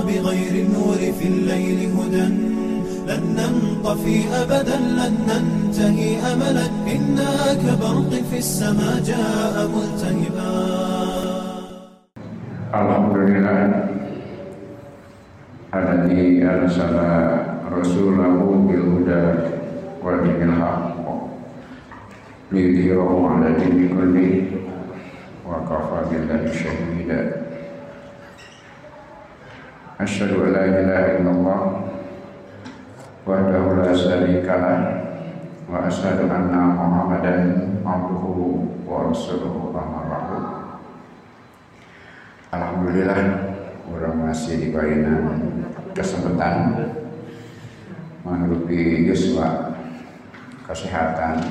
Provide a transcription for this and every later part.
بغير النور في الليل هدى. لن ننطفي أبدا لن ننتهي أملا. إنا كبرق في السماء جاء ملتهبا. الحمد لله. الذي أرسل رسوله بالهدى ودين الحق. ليظهره على الدين كله. وكفى بالله شهيدا. أشهد أن لا إله إلا الله وحده لا شريك له Alhamdulillah orang masih diberikan kesempatan menghadapi Yuswa kesehatan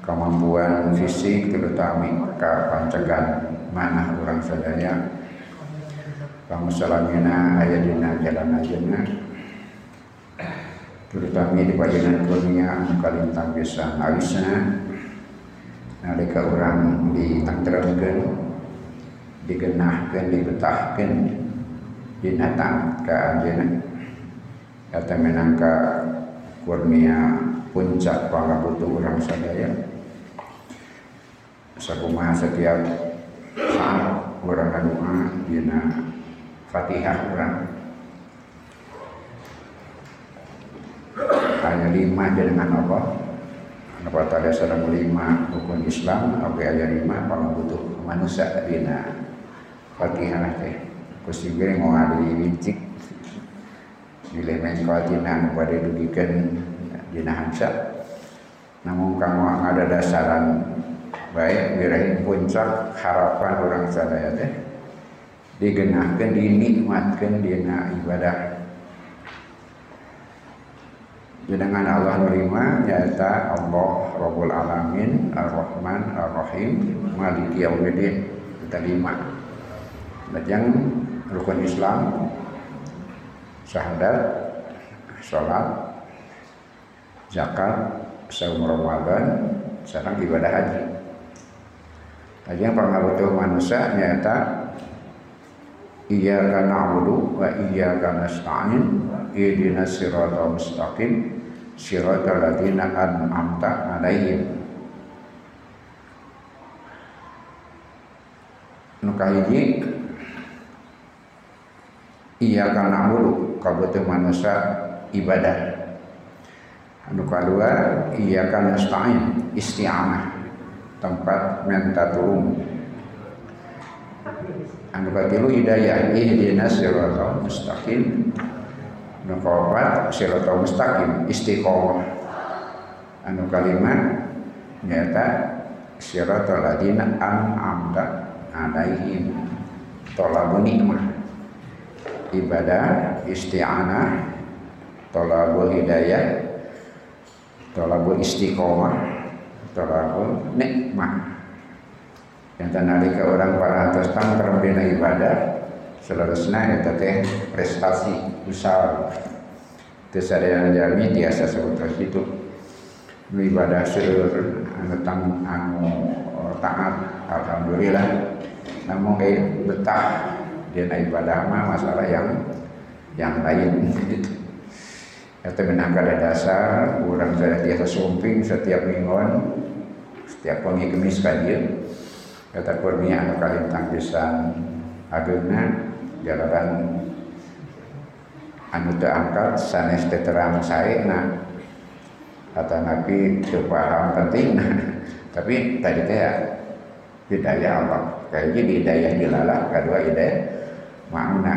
kemampuan fisik terutama ke pencegahan mana orang sadaya kamu salamina ayat dina jalan ajana terutama di bagian dunia kalintang bisa alisna nalika orang ditangterapkan digenahkan dibetahkan binatang ke anjena kata menangka kurnia puncak para butuh orang sadaya. Sakumaha setiap saat orang doa dina fatihah orang hanya lima dengan apa apa tadi sedang lima rukun Islam? Apa ayat lima para butuh manusia dina fatihah teh. Kusibir mau ada wincik nilai mengkatina pada dugikan dina hansa namun kamu ada dasaran baik birahi puncak harapan orang sadaya teh digenahkan dinikmatkan dina ibadah. Jenengan Allah nerima nyata Allah Rabbul Alamin Ar-Rahman Ar-Rahim Maliki Yaumiddin. Kita lima. Lajang rukun Islam syahadat sholat zakat saum Ramadan sekarang ibadah haji. Lajang pangabutuh manusia nyata Iyyaka na'budu wa iyyaka nasta'in. Ihdinas siratal mustaqim. Siratal ladzina an'amta 'alaihim. Nu kahiji iyyaka na'budu kabutuh manusia ibadah. Anu kadua iyyaka nasta'in isti'anah tempat minta tulung anu katilu hidayah. Ihdinas siratal mustaqim. Anu kaopat siratal mustaqim. Istiqomah. Anu kalimat nyata siratal ladina an'amta alaihim. Tolabu nikmah ibadah isti'anah. Tolabu hidayah. Tolabu istiqomah. Tolabu nikmah yang nalika orang para atas tangkar bina ibadah seluruhnya itu teh prestasi besar terus yang jami biasa seperti itu. Ibadah seluruh anu tang anu taat alhamdulillah. Namun kayak betah. Dia ibadah mah masalah yang yang lain. Itu menangkal dasar orang saya biasa sumping setiap mingguan setiap pagi kemis kajian kata kurnia anu kalintang pisan ageuna jalanan anu teu angkat sanes teu terang saena kata Nabi teu paham pentingna tapi tadi teh hidayah Allah. Kayaknya di hidayah dilalah kedua hidayah makna.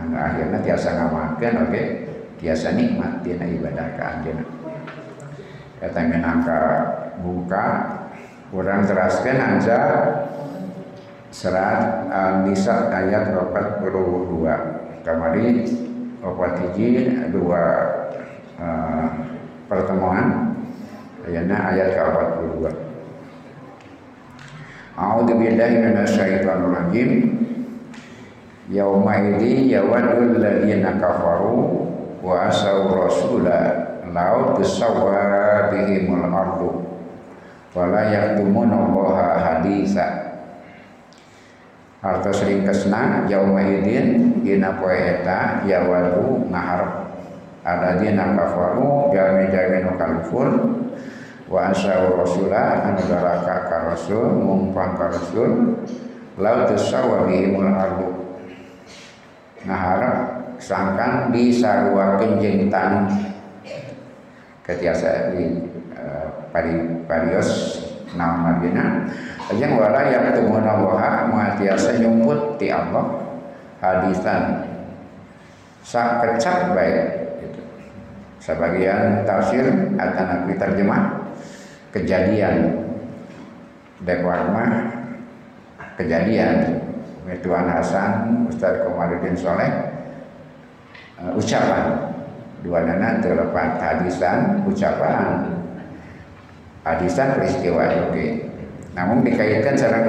Anu akhirnya tiasa ngamakeun oke? Tiasa nikmat dina ibadah ka anjeunna. Kata minangka buka kurang teraskan anja serat Al-Nisa ayat 42 kemarin opat hiji dua uh, pertemuan. Ayatnya ayat ke-42 A'udzu billahi minasyaitonir rajim Yauma yawadul ladzina kafaru wa asaw rasula. Law tusawwa bihimul ardu wala yaktumuna allaha haditha hartos ringkesna yauma idin dina poe eta yawadu ngaharep. Ada kafaru jami-jami nu kalfur wa asyau rasulah anu ka rasul mumpang ka rasul. Lau tusawa bihimul ardu ngaharap sangkan disaruakeun jeung tanah ketiasa di uh, pari parios naon margina. Ajeng wala yang tumuna waha matiasa nyumput ti Allah hadisan. Sakecap baik gitu. sebagian tafsir atau terjemah kejadian. Dekwarma kejadian. Tuan Hasan Ustaz Komarudin Soleh uh, ucapan. Dua nana terlepas hadisan ucapan hadisan peristiwa oke namun dikaitkan sarang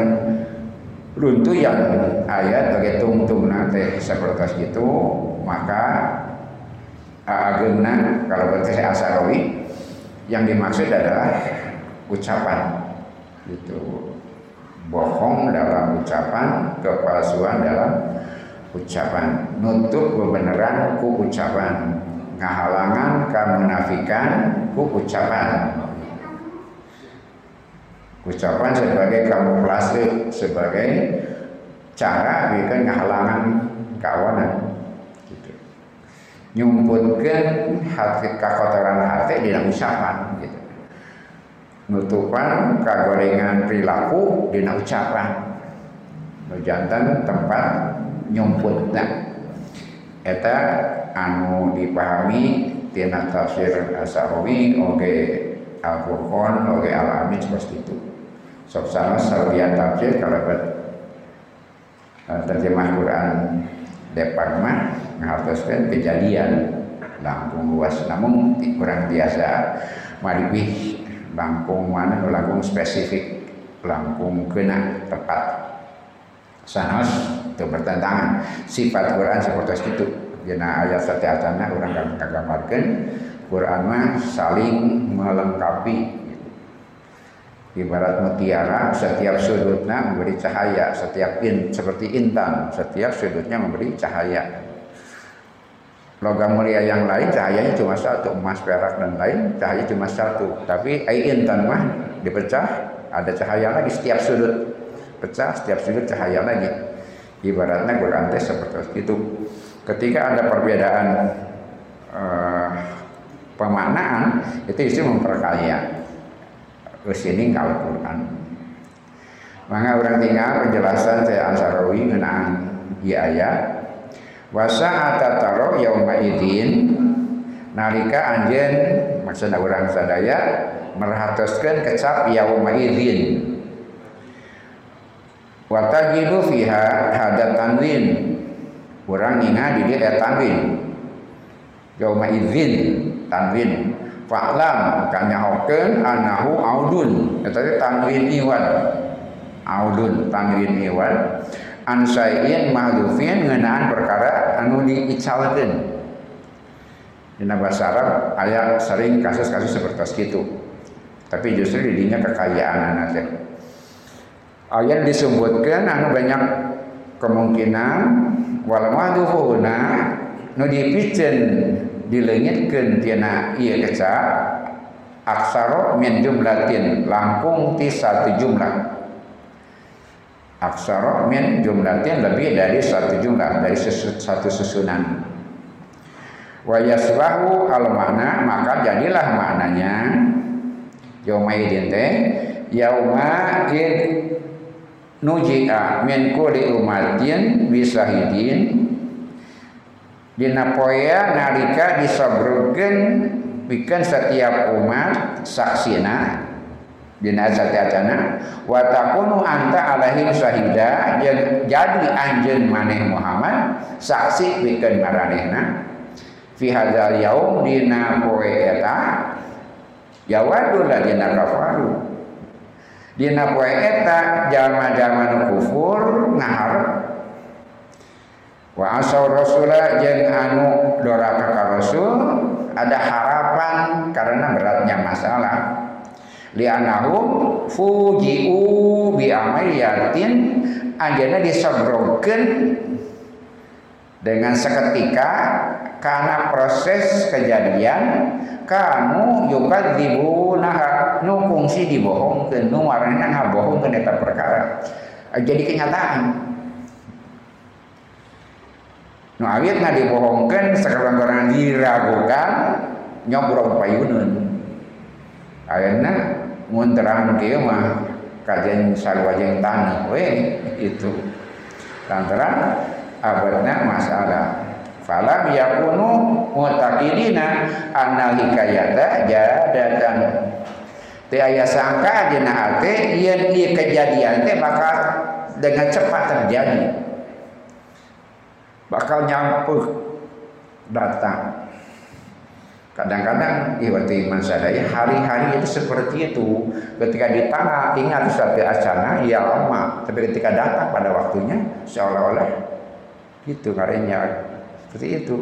runtuh yang ayat bagi tungtung nanti seperti itu maka agena kalau berarti asarawi yang dimaksud adalah ucapan. Itu bohong dalam ucapan kepalsuan dalam ucapan. Nutup kebenaran ku ucapan. Ngahalangan kemunafikan ku ucapan ucapan sebagai kamuflase sebagai cara bikin ngahalangan kawanan gitu. nyumputkan hati hati di dalam ucapan gitu. Nutupan kagorengan perilaku dina ucapan. Jantan tempat nyumputna eta anu dipahami tina tafsir Asahawi oge Al-Qur'an oge Al-Amin seperti itu sok sama sarbian tafsir kalau bet uh, terjemah Quran depak mah ngahartoskeun kejadian. Lampung luas namun kurang biasa. Malibih Lampung mana Lampung spesifik. Lampung kena tepat. Sanos itu bertentangan. Sifat Quran seperti itu. Jena ayat setiatana orang akan kagambarkan Quran mah saling melengkapi ibarat mutiara setiap sudutnya memberi cahaya. Setiap in seperti intan setiap sudutnya memberi cahaya. Logam mulia yang lain cahayanya cuma satu. Emas perak dan lain cahaya cuma satu. Tapi ain intan mah dipecah ada cahaya lagi setiap sudut. Pecah setiap sudut cahaya lagi. Ibaratnya Quran seperti itu. Ketika ada perbedaan uh, pemaknaan itu isu memperkaya ke sini kalau Quran maka orang tinggal penjelasan saya Ansarawi mengenai ayat wasa atataro yauma idin. Nalika anjen maksudnya orang sadaya merhatoskan kecap yauma idin. Watajidu fiha hadat tanwin. Orang ingat di dia tanwin. Yauma idin tanwin fa'lam kanyahokeun anahu audun eta tanwin iwan audun tanwin iwan ansaiin mahdufin ngenaan perkara anu diicalkeun Dina bahasa Arab ayat sering kasus-kasus seperti itu. Tapi justru didinya kekayaan anak. Ayat disebutkan anu banyak kemungkinan wal madhufuna nu dipicen dilengitkeun tina ieu keca aksaro min jumlatin langkung ti satu jumlah. Aksara min jumlatin lebih dari satu jumlah dari satu susunan. Wa yasbahu al makna maka jadilah maknanya yauma idin teh yauma id nuji'a min kulli umatin bisahidin dina poea nalika disabrukeun pikeun setiap umat saksina. Dina satiatana wa takunu anta alaihim syahida. Jadi anjeun maneh Muhammad saksi pikeun maranehna. Fi hadzal yaum dina poe eta yawadul ladina kafaru. Dina poe eta jalma-jalma kufur ngaharep wa asau rasula jeung anu doraka ka rasul ada harapan karena beratnya masalah. Li'annahum fuji'u bi amaliyatin anjana disogrokeun dengan seketika karena proses kejadian kamu juga dibunah nu fungsi dibohongkeun nu warna ngabohongkeun eta perkara. Jadi kenyataan nu awit nggak dibohongkeun sekarang diragukan nyobrol payunun ayeuna mun terang mah kajian sarwajeng tanah we itu. Lantaran abadna masalah. Falam yakunu mutakidina anna hikayata jadatan. Teu aya sangka hate yen ieu kejadian teh bakal dengan cepat terjadi bakal nyampuh datang Kadang-kadang iwati iman sadaya hari-hari itu seperti itu. Ketika di tanah ingat satu asana ya lama, tapi ketika datang pada waktunya seolah-olah itu karenanya seperti itu.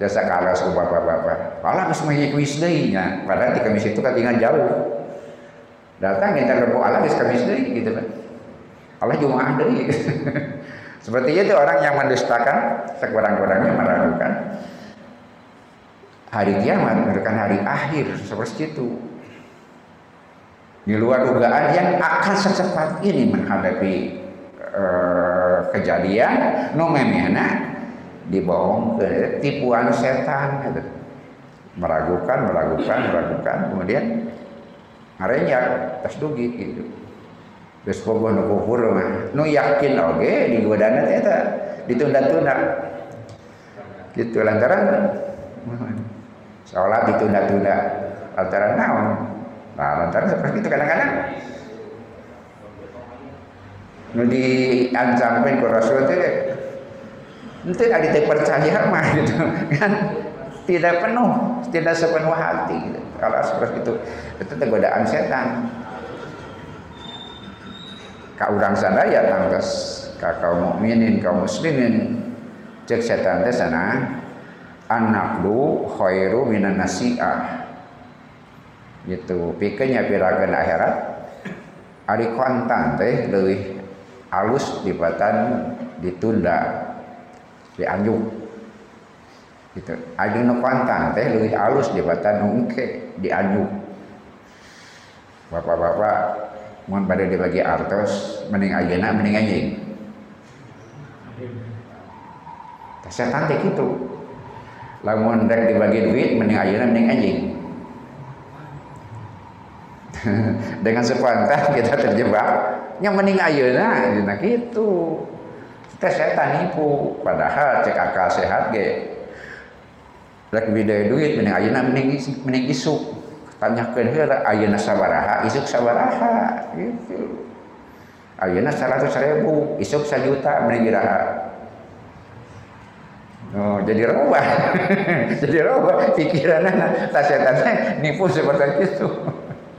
Jasa kalah ke bapak-bapak. Malah geus kuis deui nya. Padahal di kamis itu ketinggalan jauh. Datang kita ke Allah geus kamis deui gitu kan. Allah Jumaah deui. Seperti itu orang yang mendustakan sekurang-kurangnya meragukan. Hari kiamat merupakan hari akhir seperti itu. Di luar dugaan yang akan secepat ini menghadapi uh, kejadian nomemena dibohong ke tipuan setan gitu. meragukan meragukan meragukan kemudian harinya tas dugi gitu terus bogoh nu kufur mah nu yakin oge di godana eta ditunda-tunda gitu lantaran Sholat ditunda-tunda. Lantaran naon? Nah, lantaran seperti itu kadang-kadang nu diancamkan ke Rasul itu nanti ada yang percaya mah gitu kan tidak penuh tidak sepenuh hati gitu. kalau seperti itu itu godaan setan kau orang sana ya tangkas kaum mukminin kaum muslimin. Cek setan teh sana. Anaklu khairu minan nasi'ah. Gitu. Pikirnya piragan akhirat. Ari kontan teh leuwih alus dibatan ditunda dianjuk. Gitu. Ari nu kontan teh leuwih alus dibatan ungke dianjuk. Bapak-bapak mohon pada dibagi artos mending ayeuna mending anjing setan teh gitu. Lamun rek dibagi duit mending ayeuna mending anjing dengan spontan kita terjebak yang mending ayeuna nah gitu. Kita setan nipu padahal cek akal sehat ge. Rek bidaya duit mending ayeuna mending mending isuk tanyakeun heula ayeuna sabaraha isuk sabaraha gitu 100 ribu isuk sajuta mending jiraha Oh, jadi robah. jadi robah pikiran anak tak setannya nipu seperti itu.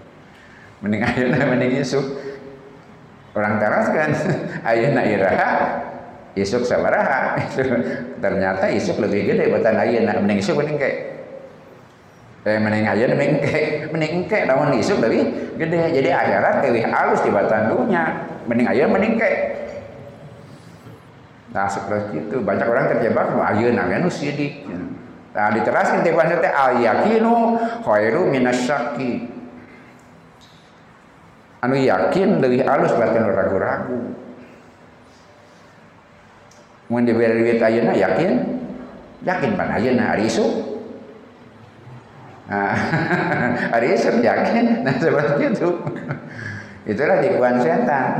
Mending ayeuna mending isuk. Orang teras kan ayeuna iraha isuk sabaraha. Ternyata isuk lebih gede buatan ayeuna mending isuk mending kayak Eh mending kayak mending kayak namun isuk lebih gede. Jadi akhirat lebih halus di batan dunia. Mending ayeuna mending kayak Nah seperti itu banyak orang terjebak nu ayeuna anu sidik. Nah diteraskan bahasa teh al yakinu khairu minasyaki. Anu yakin lebih halus batin ragu-ragu. Mun diberi duit ayeuna yakin? Yakin pan ayeuna hari isu? Hari isu yakin? Nah seperti itu. Itulah tipuan setan.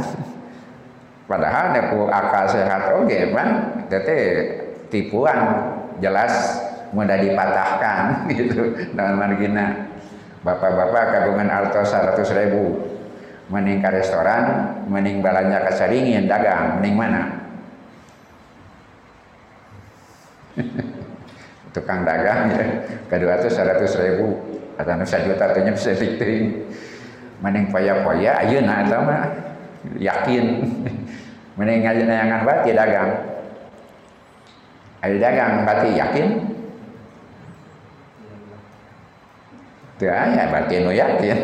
Padahal nepu akal sehat oke okay, kan tete tipuan jelas mudah dipatahkan gitu. Dengan margina. Bapak-bapak kagungan alto 100 ribu. Mending ke restoran mending balanya ke saringin dagang mending mana tukang dagang ya kedua tuh 100 ribu atau nusa juta tuhnya bisa dikting mending poya-poya ayo nah itu mah yakin Mending ngaji nayangan bati dagang. Ayo dagang bati yakin? Teu aya batin nu yakin.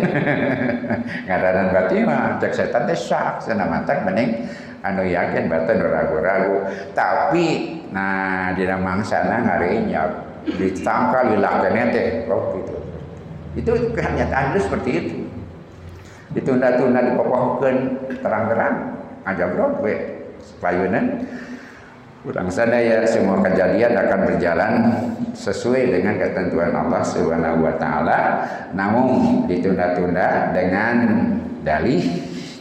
Ngadanan batin mah cek setan teh sak cenah matak mending anu yakin batin ragu-ragu. Tapi nah dina mangsana ngarinya ditangkal dilakukan teh oh gitu. Itu kenyataan itu seperti itu. Ditunda-tunda dipopohkeun terang-terang aja bro we payunan Kurang sadaya semua kejadian akan berjalan sesuai dengan ketentuan Allah Subhanahu wa taala namun ditunda-tunda dengan dalih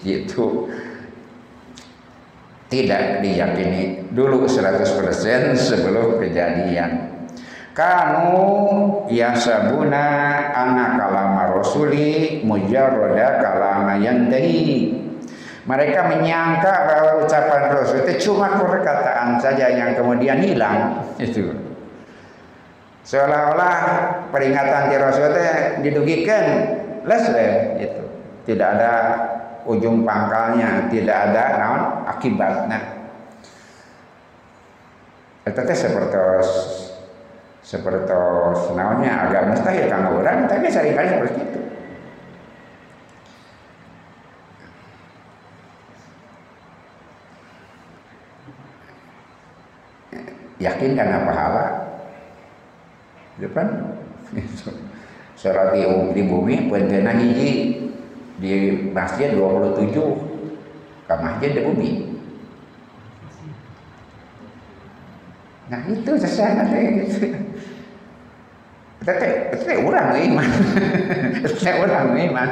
itu tidak diyakini dulu 100% sebelum kejadian. Kamu yasabuna anak kalama rasuli mujarroda kalama yantahi mereka menyangka bahwa ucapan Rasul itu cuma perkataan saja yang kemudian hilang. Itu. Seolah-olah peringatan di Rasul itu didugikan lesle itu. Tidak ada ujung pangkalnya, tidak ada naon akibatnya. Itu teh seperti seperti naonnya agak mustahil karena orang, tapi sering kali seperti itu. yakin karena pahala depan sholat di, di bumi pentena hiji di masjid 27 ke masjid di bumi. Nah itu sesana gitu. Teh teh orang iman teh orang iman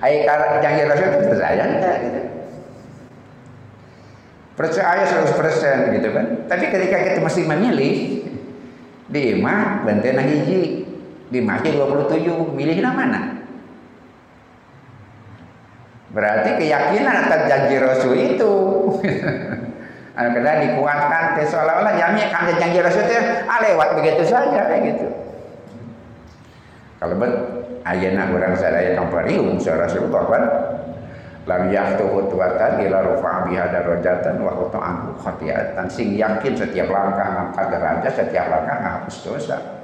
ai kalau janji rasul itu percaya enggak gitu? Percaya 100% gitu kan? Tapi ketika kita masih memilih di imah bentena hiji di masjid 27 milih mana berarti keyakinan atas janji Rasul itu. Anu kena dikuatkan seolah-olah jamnya kan janji Rasul itu ah, lewat begitu saja kayak gitu. Kalau bet ayana orang sadaya kamparium seorang Rasulullah kan lam yahtu khutwatan ila rufa'a biha darajatan wa hutu anhu khati'atan. Sing yakin setiap langkah ngangkat derajat setiap langkah ngapus dosa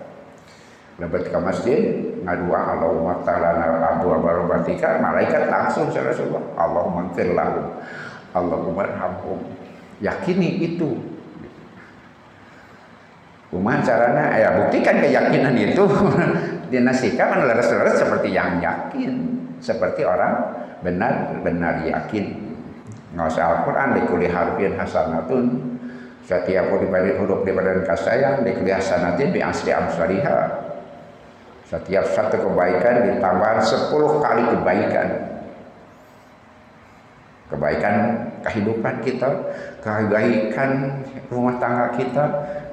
lebat ke masjid ngadua Allahumma ta'ala abu barobatika. Malaikat langsung sa Rasulullah Allahumma gfir lahum. Allahumma arhamhum yakini itu. Kumaha caranya ya buktikan keyakinan itu. Dinasikan leres-leres seperti yang yakin. Seperti orang benar-benar yakin. Ngasa Al-Quran dikuli harfin hasanatun. Setiap huruf di badan kasayang dikuli hasanatin bi asli amsariha setiap satu kebaikan ditambah sepuluh kali kebaikan. Kebaikan kehidupan kita kebaikan rumah tangga kita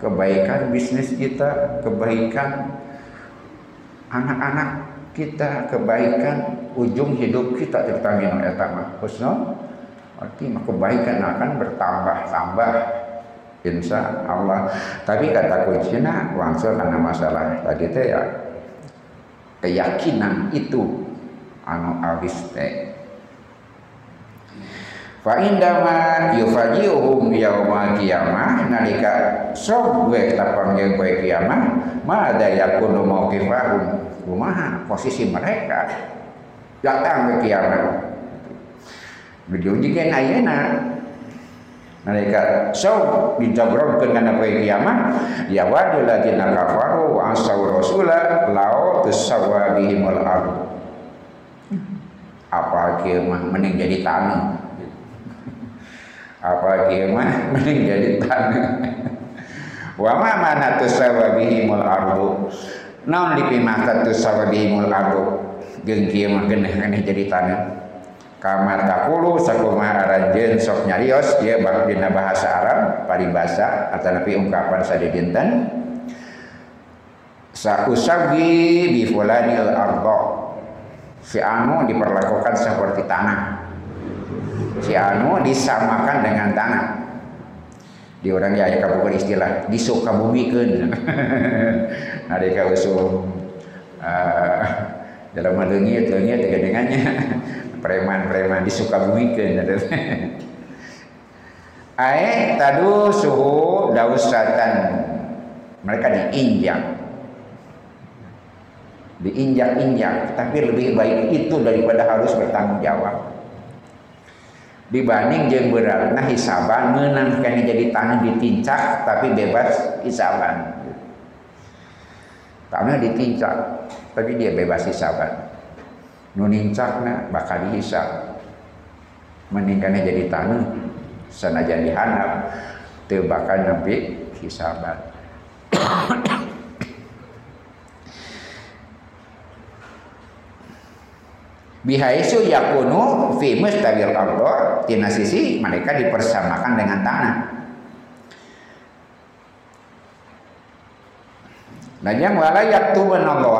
kebaikan bisnis kita kebaikan anak-anak kita kebaikan ujung hidup kita terutama eta mah. Husnul arti mah kebaikan akan bertambah-tambah insya Allah. Tapi kata kuncinya langsung karena masalah tadi teh ya keyakinan itu. Anu abis teh Fa indama yufajiuhum yaumul qiyamah nalika sok gue tapang gue kiamah ma ada yakunu mauqifahum kumaha posisi mereka. Datang ke kiamat Bejujikeun ayeuna mereka so dijabrogkeun kana poe kiamat. Ya wadul ladina kafaru wa asaw rasula lao tusawwa bihimul apa kieu mah mending jadi tanah? Apa kieu mah mending jadi tanah? Wa ma mana tusawwa bihimul ardu naon dipimahkan tu sawabihimul ardu jeung kieu mah geneh-geneh jadi tanah kamar takulu sakumaha aranjeun sok nyarios dia dina bahasa Arab paribasa atanapi ungkapan sadidinten sausagi bi fulanil ardo. Si anu diperlakukan seperti tanah. Si anu disamakan dengan tanah. Di orang ya kabupaten istilah disuka bumi kan ada yang usum uh, dalam melengit lengit dengannya preman-preman disuka bumi kan Ae tadu suhu dausatan mereka diinjak. Diinjak-injak. Tapi lebih baik itu daripada harus bertanggung jawab. Dibanding jeung beratna hisaban menang jadi tanah ditincak tapi bebas hisaban. Karena ditincak tapi dia bebas hisaban nunincakna bakal dihisab mending kena jadi tanah sanajan dihanap teu bakal nempi hisaban bihaisu yakunu fi mustawil ardo tina sisi mereka dipersamakan dengan tanah. Lajang wala yaktuban Allah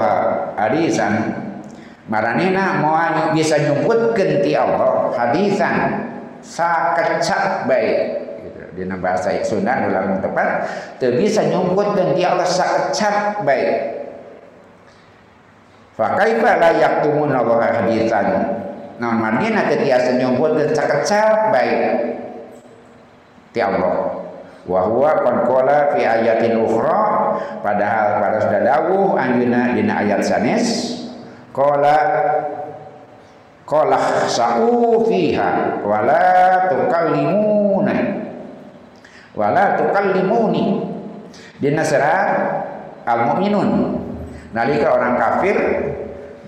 hadisan maranina moal bisa nyebutkeun ti Allah hadisan sakecak baik gitu. dina bahasa Sunda ulang tepat teu bisa nyebutkeun ti Allah sakecak baik Fakaifa la yaktumun Allah hadisan. Naon madina teu tiasa nyebutkeun sakecap baik ti Allah. Wa huwa qad qala fi ayatin ukhra padahal pada sudah dawuh anjeunna dina ayat sanes qala qala sa'u fiha wala tukallimuna. Wala tukallimuni. Dina surat al-mu'minun. Nalika orang kafir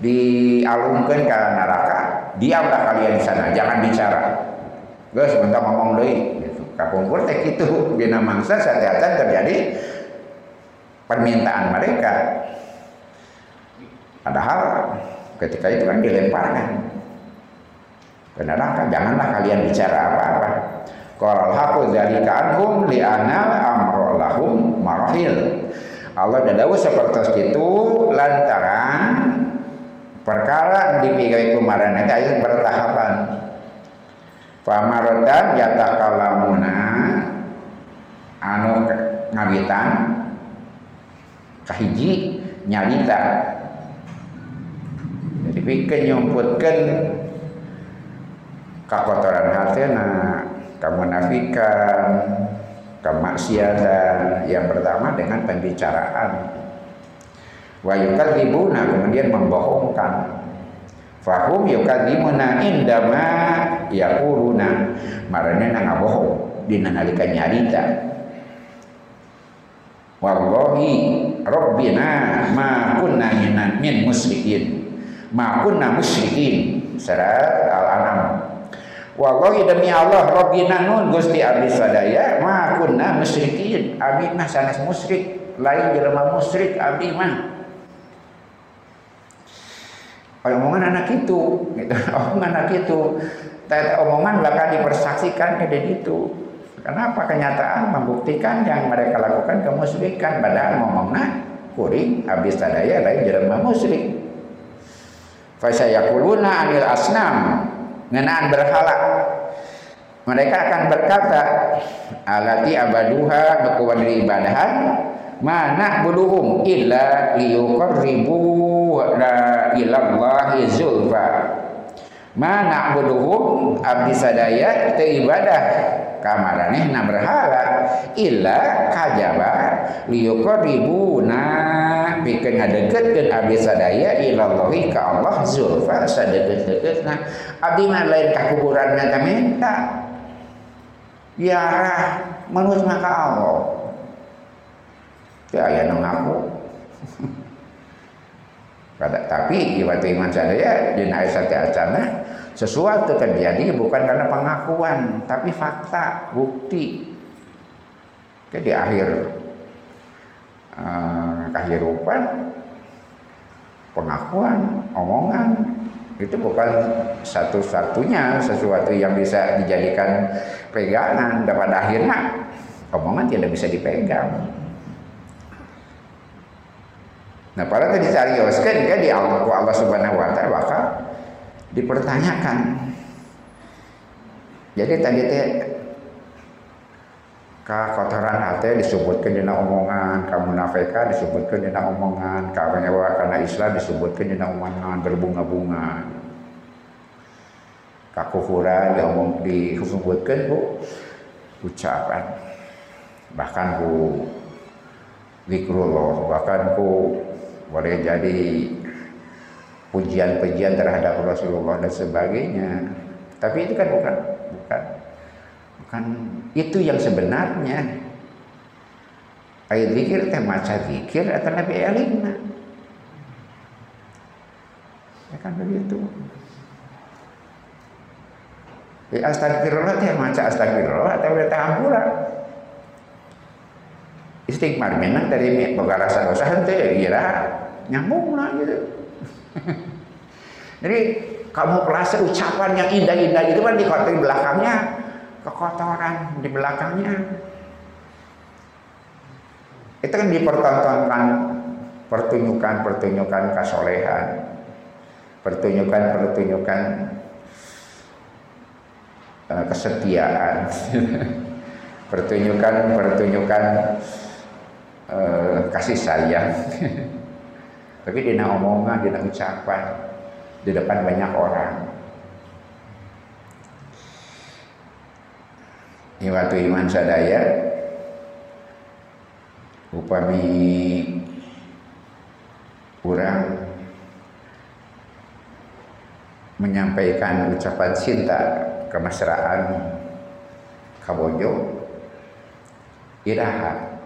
dialungkan ke neraka diamlah kalian di sana jangan bicara. Gue sebentar ngomong deh gitu. kapungkur teh itu bina mangsa setiatan terjadi permintaan mereka padahal ketika itu kan dilemparkan. Ke neraka janganlah kalian bicara apa-apa. Qala al-haqu dzalika anhum li'anal amru lahum marahil. Allah dadawu seperti itu lantaran perkara dipigai kumaran itu ayat bertahapan. Famarotan yatakalamuna anu ngawitan kahiji nyalita jadi pikir nyumputkan kakotoran hatena kemunafikan kemaksiatan. Yang pertama dengan pembicaraan. Wa yukadzibuna kemudian membohongkan. Fahum yukadzibuna indama yaquluna. Marane na ngabohong dina nalika nyarita. Wallahi rabbina ma kunna minan min musyrikin ma kunna musyrikin. Surat al-an'am Wallahi demi Allah Rabbina nun Gusti abdi sadaya ma kunna musyrikin. Abdi mah sanes musyrik. Lain jelema musyrik abdi mah. Omongan anak itu gitu. omongan anak itu. Omongan bakal dipersaksikan ke itu. Kenapa kenyataan membuktikan yang mereka lakukan kemusyrikan? Padahal ngomongnya kuring abdi sadaya lain jelema musyrik fa sayakuluna anil asnam. Ngenaan berhala. Mereka akan berkata alati abaduha dari ibadahan mana buluhum illa liyuqarribu la ilallahi zulfa. Mana buluhum abdi sadaya te ibadah. Na berhala illa kajaba liyuqarribuna pikeun ngadeukeutkeun abdi sadaya ilallahi ka Allah zulfa sadeukeut-deukeutna abdi mah lain ka kuburan menta ya menurut maka Allah. Ya aya nu ngaku. Tapi waktu iman sadaya dina ayat acana sesuatu terjadi bukan karena pengakuan tapi fakta bukti. Jadi akhir uh, kehidupan pengakuan omongan itu bukan satu-satunya sesuatu yang bisa dijadikan pegangan. Dan pada akhirnya omongan tidak bisa dipegang. Nah pada tadi seriuskan kan di Allah, Allah subhanahu wa ta'ala maka dipertanyakan. Jadi tadi teh kotoran hati disebutkan dina omongan kamu nafeka disebutkan dina omongan kamu nyawa karena Islam disebutkan dina omongan berbunga-bunga kakufuran diomong disebutkan bu ucapan bahkan bu zikrullah bahkan bu boleh jadi pujian-pujian terhadap Rasulullah dan sebagainya. Tapi itu kan bukan bukan itu yang sebenarnya. Ayat zikir teh maca zikir atau nabi alimna. Ya kan begitu. Ya astagfirullah teh maca astagfirullah atau minta ampura. Istighfar memang dari boga rasa dosa teh kira nyambung lah gitu. Jadi kamu pelase ucapan yang indah-indah itu kan di di belakangnya kekotoran di belakangnya. Itu kan dipertontonkan pertunjukan-pertunjukan kesolehan, pertunjukan-pertunjukan uh, kesetiaan, pertunjukan-pertunjukan uh, kasih sayang. Tapi dina omongan, dina ucapan di depan banyak orang. Waktu iman sadaya. Upami kurang menyampaikan ucapan cinta kemesraan kabojo. Iraha.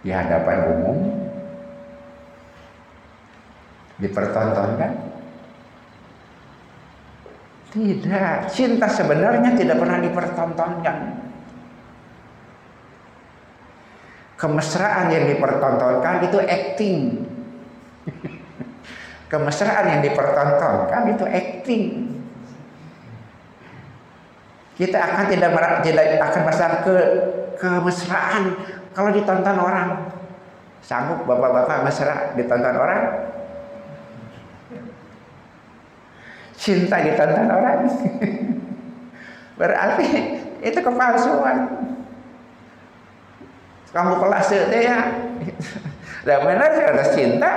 Di hadapan umum. Dipertontonkan tidak. Cinta sebenarnya tidak pernah dipertontonkan. Kemesraan yang dipertontonkan itu acting. Kemesraan yang dipertontonkan itu acting. Kita akan tidak tidak akan merasa ke kemesraan kalau ditonton orang, sanggup bapak-bapak mesra ditonton orang? Cinta ditonton orang? Berarti itu kepalsuan. Kamu kelas itu ya. Dan benar sih ada cinta.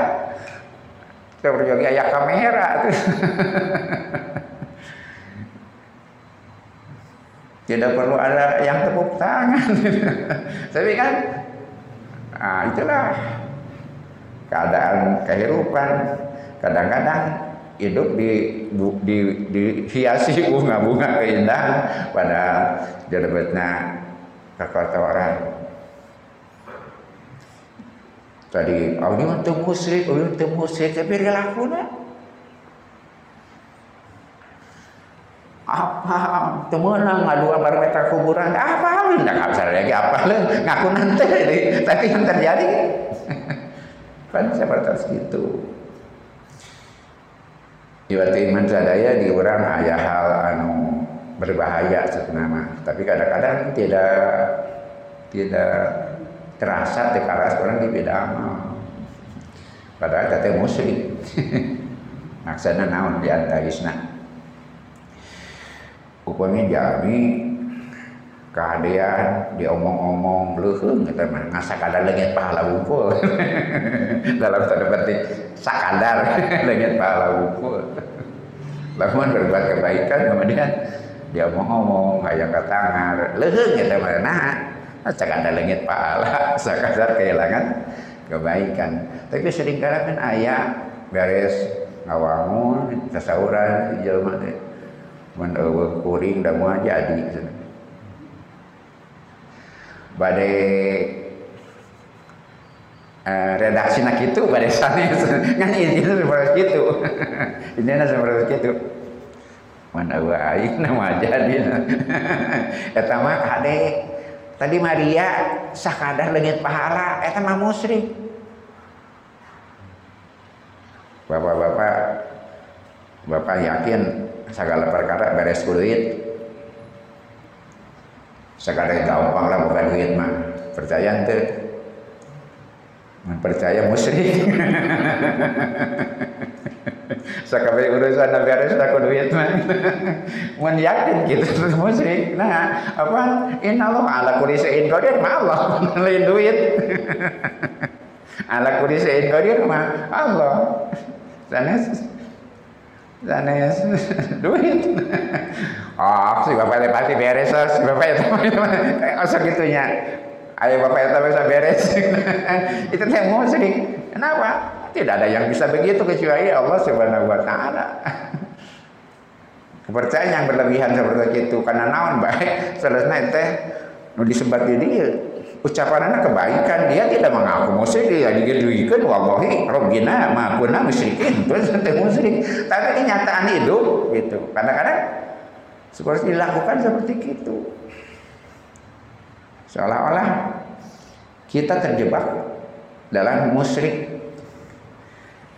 Kemudian ya kamera. Tidak perlu ada yang tepuk tangan. Tapi kan, nah itulah keadaan kehidupan. Kadang-kadang hidup di, di, dihiasi bunga-bunga keindahan pada direbutnya kekotoran. Tadi, oh untuk musrik, oh untuk musrik, tapi relakunya apa? Temenang ngadu kabar mereka kuburan. Apa lu nggak bisa lagi apa lu ngaku nanti tapi yang terjadi kan seperti itu Iwati iman sadaya di orang ayah hal anu berbahaya sebenarnya. Tapi kadang-kadang tidak tidak terasa tekaras orang di beda amal. Padahal kata muslim maksudnya naon di antarisna upami jami keadaan diomong-omong leuheung eta mah ngasakadar leungit pahala wungkul dalam tanda petik sakadar leungit pahala wungkul lamun berbuat kebaikan kemudian dia. Omong-omong hayang katangar leuheung eta mah nah sakadar leungit pahala. Sakadar kehilangan kebaikan. Tapi sering kali kan ayah beres ngawangun tasawuran jelema teh mun eueuh kuring da jadi. Badai uh, redaksi nak itu badai sanes kan ini seperti itu ini seperti itu mana eueuh aing nama jadi eta mah kade tadi Maria sakadar leungit pahala eta mah musyrik Bapak-bapak Bapak yakin segala perkara beres duit? Sekadar gampang lah bukan duit mah percaya ente percaya musyrik. Sekali urusan beres aku duit mah mun yakin gitu terus musyrik. Nah apa? Inna Allah ala kulli syai'in qadir mah Allah lain duit. Ala kulli syai'in qadir mah Allah. Sanes Sanes duit. Oh, si bapak pasti beres, si bapak itu masa gitunya. Ayo bapak itu bisa beres. itu teh musrik. Kenapa? Tidak ada yang bisa begitu kecuali Allah Subhanahu wa taala. Kepercayaan yang berlebihan seperti itu karena naon baik selesai teh nu disebat di dia ucapannya kebaikan dia tidak mengaku musyrik dia digeduikeun wallahi rabbina ma kunna musyrikin terus teh musyrik tapi kenyataan hidup gitu kadang-kadang seperti dilakukan seperti itu seolah-olah kita terjebak dalam musyrik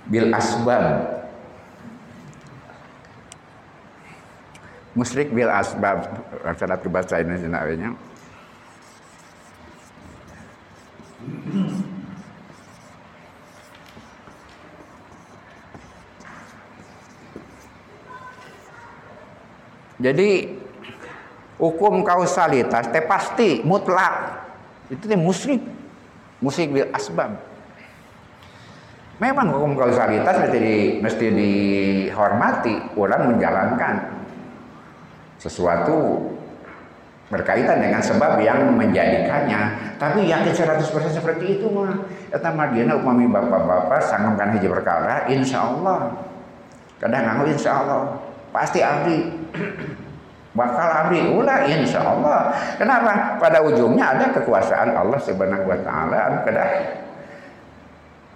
bil asbab. Musyrik bil asbab. Salat bahasa Indonesia namanya Jadi hukum kausalitas teh pasti mutlak. Itu teh musyrik. Musyrik bil asbab. Memang hukum kausalitas mesti di, mesti dihormati, orang menjalankan sesuatu berkaitan dengan sebab yang menjadikannya. Tapi yakin 100% seperti itu mah. Eta margina upami bapak-bapak sanggup hiji perkara, insya Allah. Kadang ngaku insya Allah. Pasti abdi. Bakal abdi ulah insya Allah. Kenapa? Pada ujungnya ada kekuasaan Allah subhanahu wa ta'ala. Kedah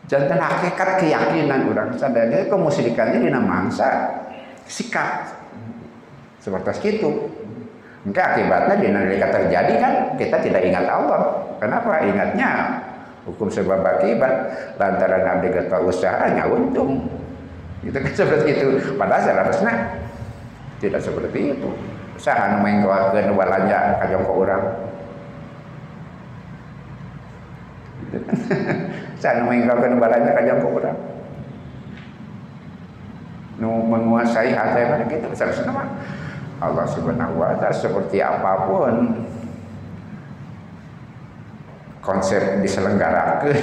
jantan hakikat keyakinan orang sadar kemusyrikan ini mangsa. Sikap seperti itu. Maka akibatnya di nalika terjadi kan kita tidak ingat Allah. Kenapa? Ingatnya hukum sebab akibat. Lantaran abdi gata usahanya untung itu kan seperti itu. Padahal seharusnya tidak seperti itu usaha nu mengkoakeun walanja kajong ke orang. Gitu. Saya meninggalkan balanya kajang ke orang. Nu menguasai hati mana kita besar senang Allah subhanahu wa ta'ala seperti apa pun konsep diselenggarakan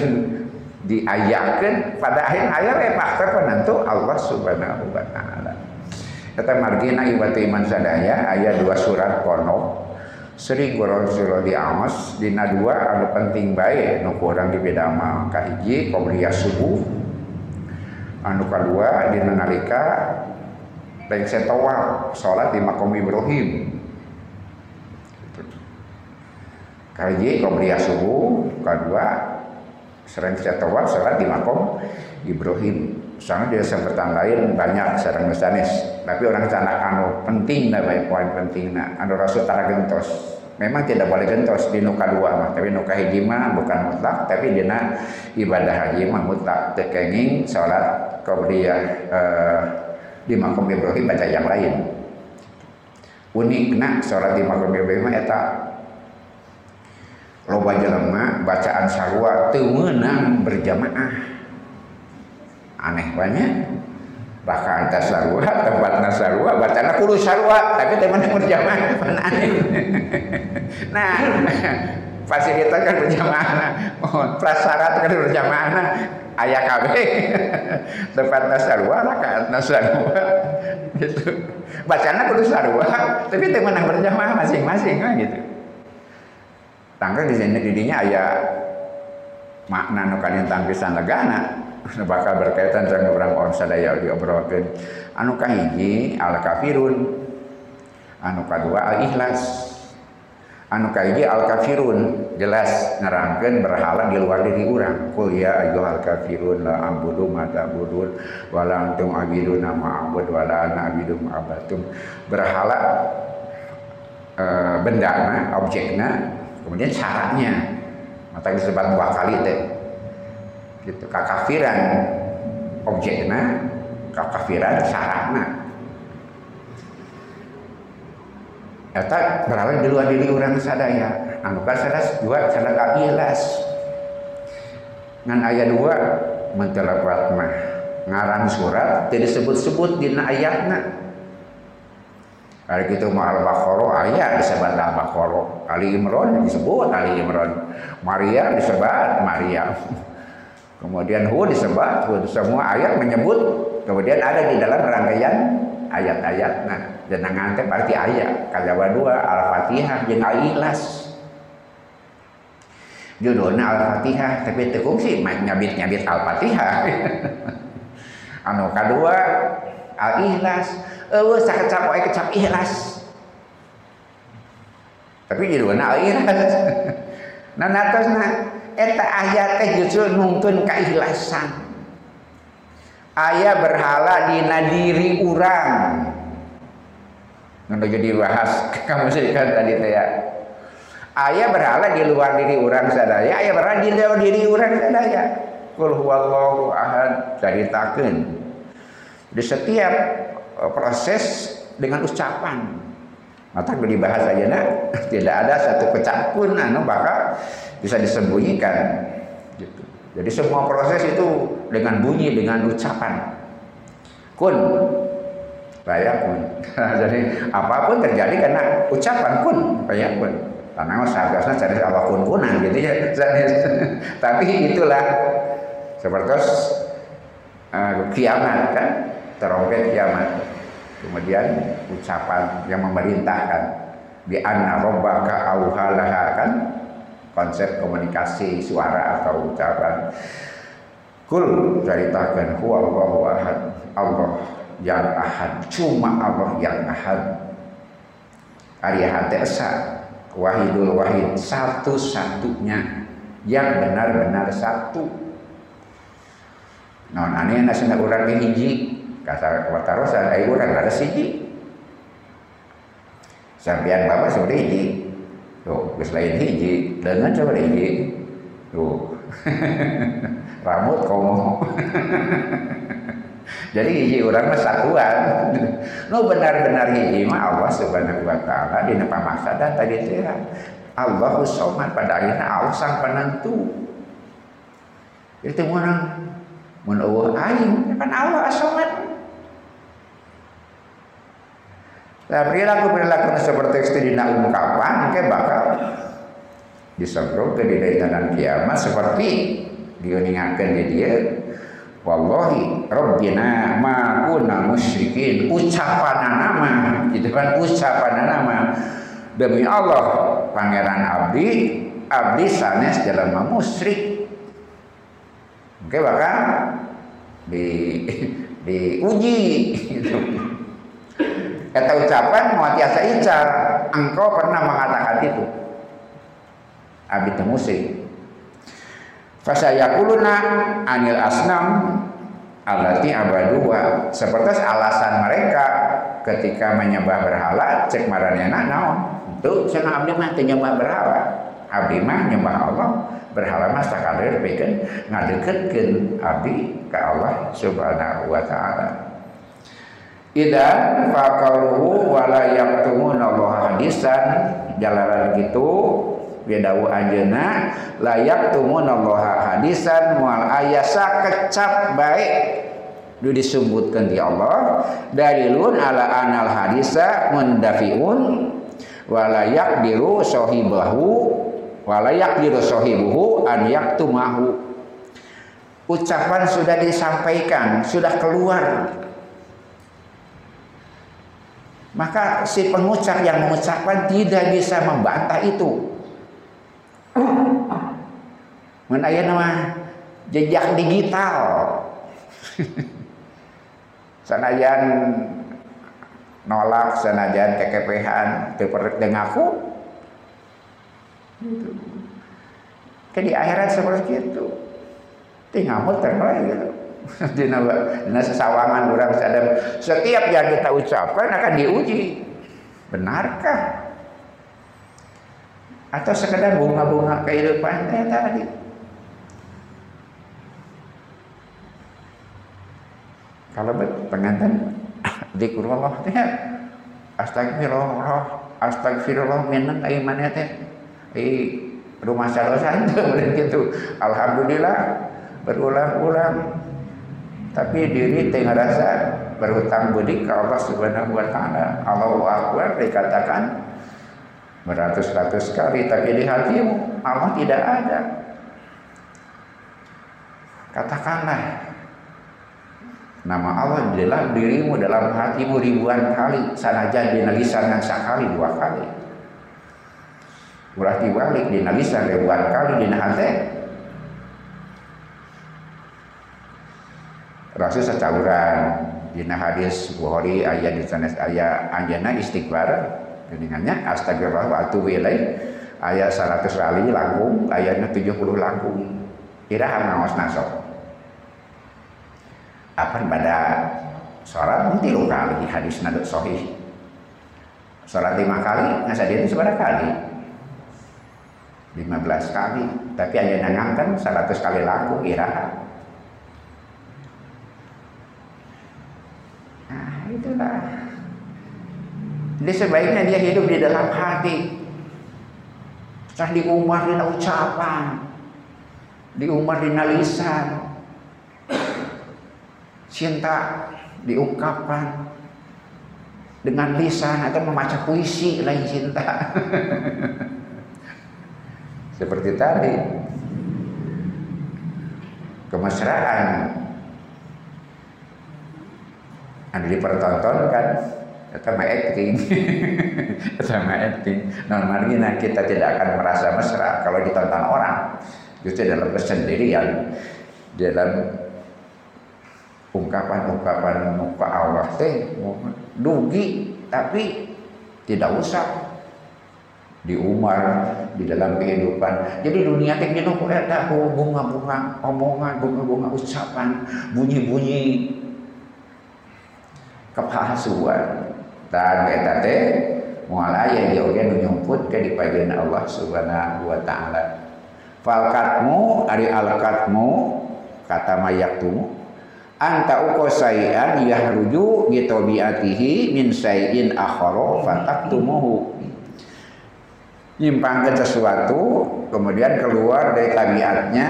diayakan pada akhir ayat ya faktor penentu Allah subhanahu wa ta'ala kata margina ibati iman sadaya ayat dua surat kono. Sering kurang suruh di amas dina dua ada penting baik nu kurang di beda amal kahiji qobliya subuh. Anu kedua dina nalika lain setawal sholat di makom Ibrahim. Kahiji qobliya subuh kedua sering setawal sholat di makom Ibrahim Soalnya dia sebutan lain banyak sarang mesanis. Tapi orang sana anu penting lah baik poin penting nah anu rasul tara gentos. Memang tidak boleh gentos di nuka dua mah, tapi nuka hiji mah bukan mutlak, tapi dina ibadah haji mah mutlak. Tekenging sholat qabliyah eh, di makom Ibrahim baca yang lain. Unikna sholat di makom Ibrahim eta loba jelema bacaan sarua teu meunang berjamaah aneh banyak. Bahkan atas sarwa tempat nasarwa bacana kudu sarwa tapi teman yang berjamaah mana aneh? Nah fasilitas kan berjamaah. Oh, prasyarat kan berjamaah. Ayah KB tempat nasarwa rakaat nasarwa gitu. Bacana kudu sarwa tapi teman yang berjamaah masing-masing kan gitu. Tanggal di sini didinya ayah makna nu kalian tangkisan legana bakal berkaitan dengan orang orang sadaya diobrolkan anu kahiji al kafirun anu kedua al ikhlas anu kahiji al kafirun jelas nerangkan berhala di luar diri orang kul ya al kafirun la ambudu ma ta'budun wala antum abiduna ma abud wala ana abidu ma abatum berhala e, bendana objeknya kemudian syaratnya mata disebut dua kali teh gitu. Kakafiran objeknya kakafiran syaratnya. Eta berawal di luar diri orang sadaya. Anu kan sadas dua sadaka ikhlas ngan ayat dua mentelapat mah ngarang surat tidak sebut-sebut di ayatnya Kali gitu mau al-Baqarah ayat disebut al-Baqarah. Ali Imran disebut Ali Imran. Maria disebut Maria. Kemudian Hud disebut, Hud semua ayat menyebut, kemudian ada di dalam rangkaian ayat-ayat. Nah, jenengan teh berarti ayat. Kajawa dua Al-Fatihah jeung Al-Ikhlas. judulnya Al-Fatihah tapi tekung sih main nyabit-nyabit Al-Fatihah anu kedua Al-Ikhlas eueuh sakecap wae kecap ikhlas. Tapi judulnya Al-Ikhlas nah natosna eta ayat teh justru nuntun keikhlasan ayah berhala dina diri urang. Nggak jadi bahas kamu sih tadi teh ya. Ayah berhala di luar diri orang sadaya ayah berhala di luar diri orang sadaya. Kul huwallahu ahad caritakeun di setiap eh, proses dengan ucapan. Mata dibahas aja nak. Tidak ada satu kecap pun anu bakal bisa disembunyikan. Gitu. jadi semua proses itu dengan bunyi dengan ucapan. Kun. Bayakun jadi apa pun terjadi karena ucapan kun. Bayakun karena seharusnya cari Allah kun-kunan gitu ya. Tapi itulah seperti uh, kiamat kan, terompet kiamat. Kemudian ucapan yang memerintahkan di anna rabbaka auhalaha kan? Konsep komunikasi suara atau ucapan. Kul ceritakan huwa Allahu ahad. Allah yang ahad. Cuma Allah yang ahad. Ari hati esa wahidul wahid satu-satunya yang benar-benar satu. Non aneh nasi urang hiji kata watarosan ayo urang ada siji sampean bapak seperti hiji. Tuh geus lain hiji. Dengan coba hiji. Tuh rambut komo. Jadi hiji orang mah satuan. Nu benar-benar hiji mah Allah Subhanahu wa taala dina dan tadi teh Allahu Somad pada akhirnya Allah sang penentu. Itu orang mun eueuh aing. Kan Allah As-Somad. Nah, perilaku-perilaku seperti itu dina ungkapan ke bakal disebut ke di kiamat seperti diuningakan di dia Wallahi Rabbina ma kunna musyrikin. Ucapan nama gitu kan ucapan nama. Demi Allah pangeran abdi abdi sanes dalam musyrik. Oke bahkan di diuji gitu. Kata ucapan mau tiasa icar engkau pernah mengatakan itu abdi musik Fasayakuluna anil asnam alati abadua. Seperti alasan mereka ketika menyembah berhala cek maranena naon. Tuh sana abdi mah nyembah berhala. Abdi mah nyembah Allah. Berhala mah sakalir bikin ngadeketkeun abdi ke Allah Subhanahu wa taala. Idan faqaluhu wala yaktumun Allah hadisan. Jalaran gitu. Bidawu anjeuna layak tumun Allah hadisan. Mual ayasa kecap baik. Du disebutkan di Allah. Dalilun ala anal hadisa mundafiun. Walayak diru sohibahu. Walayak diru sohibuhu an yaktumahu. Ucapan sudah disampaikan sudah keluar maka si pengucap yang mengucapkan tidak bisa membantah itu Menaya nama jejak digital. sanajan nolak sanajan kekepehan seperti ngaku gitu. Ke di akhirat seperti itu. Tinggal muter gitu. di sesawangan orang sadar setiap yang kita ucapkan akan diuji. Benarkah? Atau sekedar bunga-bunga kehidupan kayak tadi? Kalau pengantin zikrullah teh astagfirullah astagfirullah minang ai mana teh? Ai rumah salosa itu gitu. Alhamdulillah berulang-ulang tapi diri tengah rasa berhutang budi ke Allah Subhanahu wa taala. Allahu akbar dikatakan beratus-ratus kali tapi di hatimu Allah tidak ada. Katakanlah nama Allah di dalam dirimu dalam hatimu ribuan kali sanajan di lisan sekali dua kali. Ulah dibalik dina lisan ribuan kali dina hati Rasul secauran dina hadis Bukhari ayat di sanes ayat anjana istighfar. Geningannya astagfirullah wa atubu ilaih. Ayat 100 kali langkung ayatnya 70 langkung. Iraha ngaos nasok apa pada sholat? Tilu kali hadis nadut sahih. Sholat lima kali nasa dia itu seberapa kali? 15 kali. Tapi hanya nangangkan 100 kali laku iraha itulah jadi sebaiknya dia hidup di dalam hati. Di umar di ucapan di umar di lisan cinta diungkapkan dengan lisan atau membaca puisi lain cinta. Seperti tadi kemesraan anu dipertontonkan itu acting. Sama acting. Normalnya kita tidak akan merasa mesra kalau ditonton orang. Justru dalam kesendirian dalam ungkapan-ungkapan muka Allah teh dugi tapi tidak usah. Di Umar di dalam kehidupan. Jadi dunia teh jenuh eta bunga-bunga omongan bunga-bunga ucapan bunyi-bunyi kepalsuan dan eta teh moal aya ieu oge nu nyumputkeun di pajeun Allah Subhanahu wa taala. Falkatmu ari alkatmu kata mayaktu anta uko sayan yahruju bitabiatihi min sayin akhara fataktumuhu. Nyimpangkan sesuatu kemudian keluar dari tabiatnya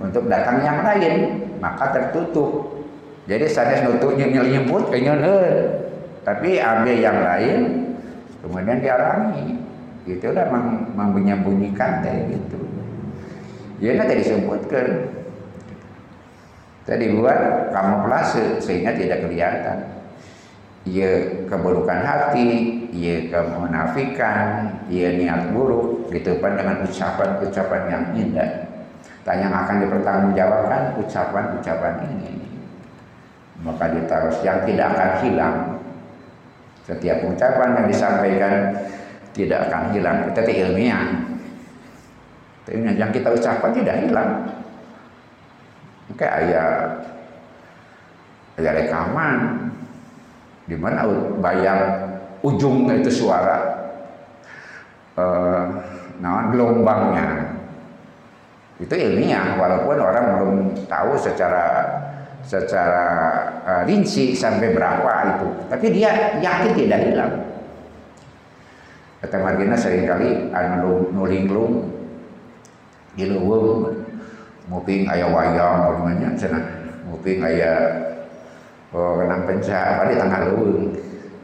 untuk datang yang lain maka tertutup jadi sanes nutuk nyemput kenyeun tapi ambil yang lain kemudian diarangi. Itu udah meng, menyembunyikan teh gitu. Ya tadi disebutkan. Tadi buat kamuflase sehingga tidak kelihatan. Ya keburukan hati ya kemunafikan ya niat buruk ditepan dengan ucapan-ucapan yang indah. Dan yang akan dipertanggungjawabkan ucapan-ucapan ini maka ditaruh yang tidak akan hilang setiap ucapan yang disampaikan tidak akan hilang. Itu ilmiah ilmiah yang kita ucapkan tidak hilang. Kayak ayat ayat rekaman. Di mana bayang ujung itu suara uh, nah gelombangnya. Itu ilmiah walaupun orang belum tahu secara secara uh, rinci sampai berapa itu. Tapi dia yakin tidak hilang. Kata Margina sering kali anu nulinglung di luwung muping ayah wayang bagaimana sana muping ayah oh, kenang penca apa di tengah luwung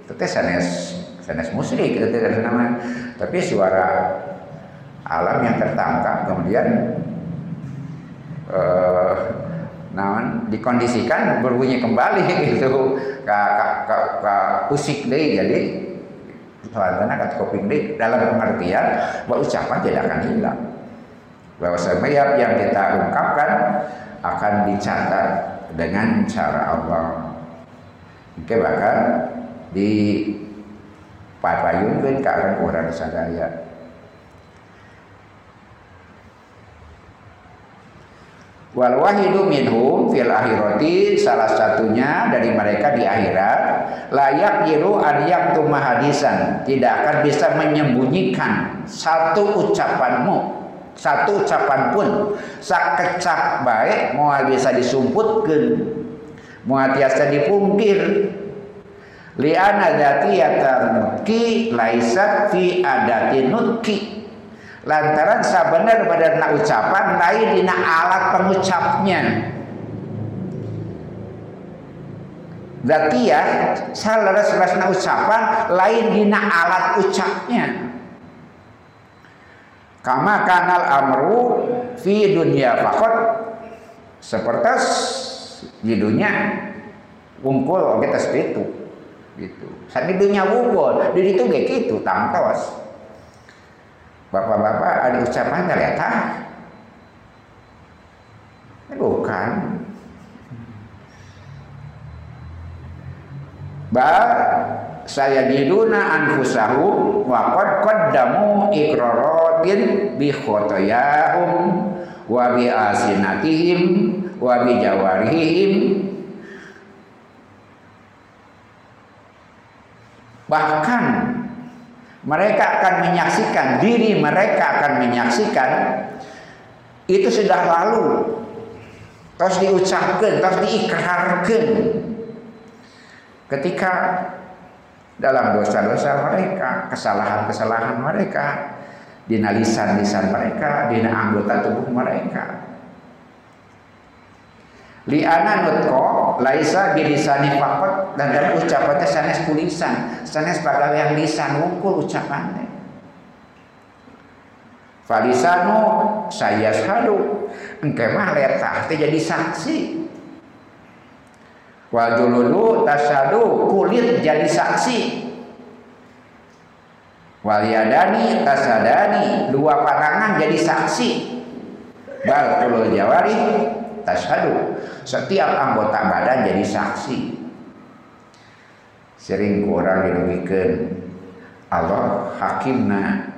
itu sanes sanes musrik itu tidak nama tapi suara alam yang tertangkap kemudian uh, nah dikondisikan berbunyi kembali gitu. Ke ke ke usik deh jadi tuan akan koping deh. Dalam pengertian bahwa ucapan tidak akan hilang. Bahwa setiap yang kita ungkapkan akan dicatat dengan cara Allah. Oke bahkan di papayun kan orang sadaya Wal wahidu minhum fil akhirati salah satunya dari mereka di akhirat layak yiru yaktuma hadisan. Tidak akan bisa menyembunyikan satu ucapanmu satu ucapan pun. Sakecak baik mau bisa disumputkan mau biasa dipungkir. Liana dzatiyatan nutki laisat fi adatin nutki lantaran sabenar pada nak ucapan lain dina alat pengucapnya. Ya salaras rasna ucapan lain dina alat ucapnya. Kama kanal amru fi dunia fakot seperti di dunia wungkul kita itu gitu. Saat di dunia wungkul di itu kayak gitu tangtos bapak-bapak ada ucapan ternyata bukan. Ba saya diduna anfusahum wa qad qaddamu iqraratin bi khotoyahum wa bi asinatihim wa bi jawarihim. Bahkan mereka akan menyaksikan diri mereka akan menyaksikan itu sudah lalu terus diucapkan terus diikrarkan ketika dalam dosa-dosa mereka, kesalahan-kesalahan mereka, di lisan-lisan mereka, di anggota tubuh mereka. Liana nutko laisa bilisani fakot dan dari ucapannya sanes kulisan, sanes yang lisan wungkul ucapannya. Falisanu saya sadu engke mah letah jadi saksi Wajululu tasadu kulit jadi saksi. Waliyadani tasadani dua panangan jadi saksi. Bal jawari tasadu setiap anggota badan jadi saksi. Sering kurang dirugikan. Allah hakimna.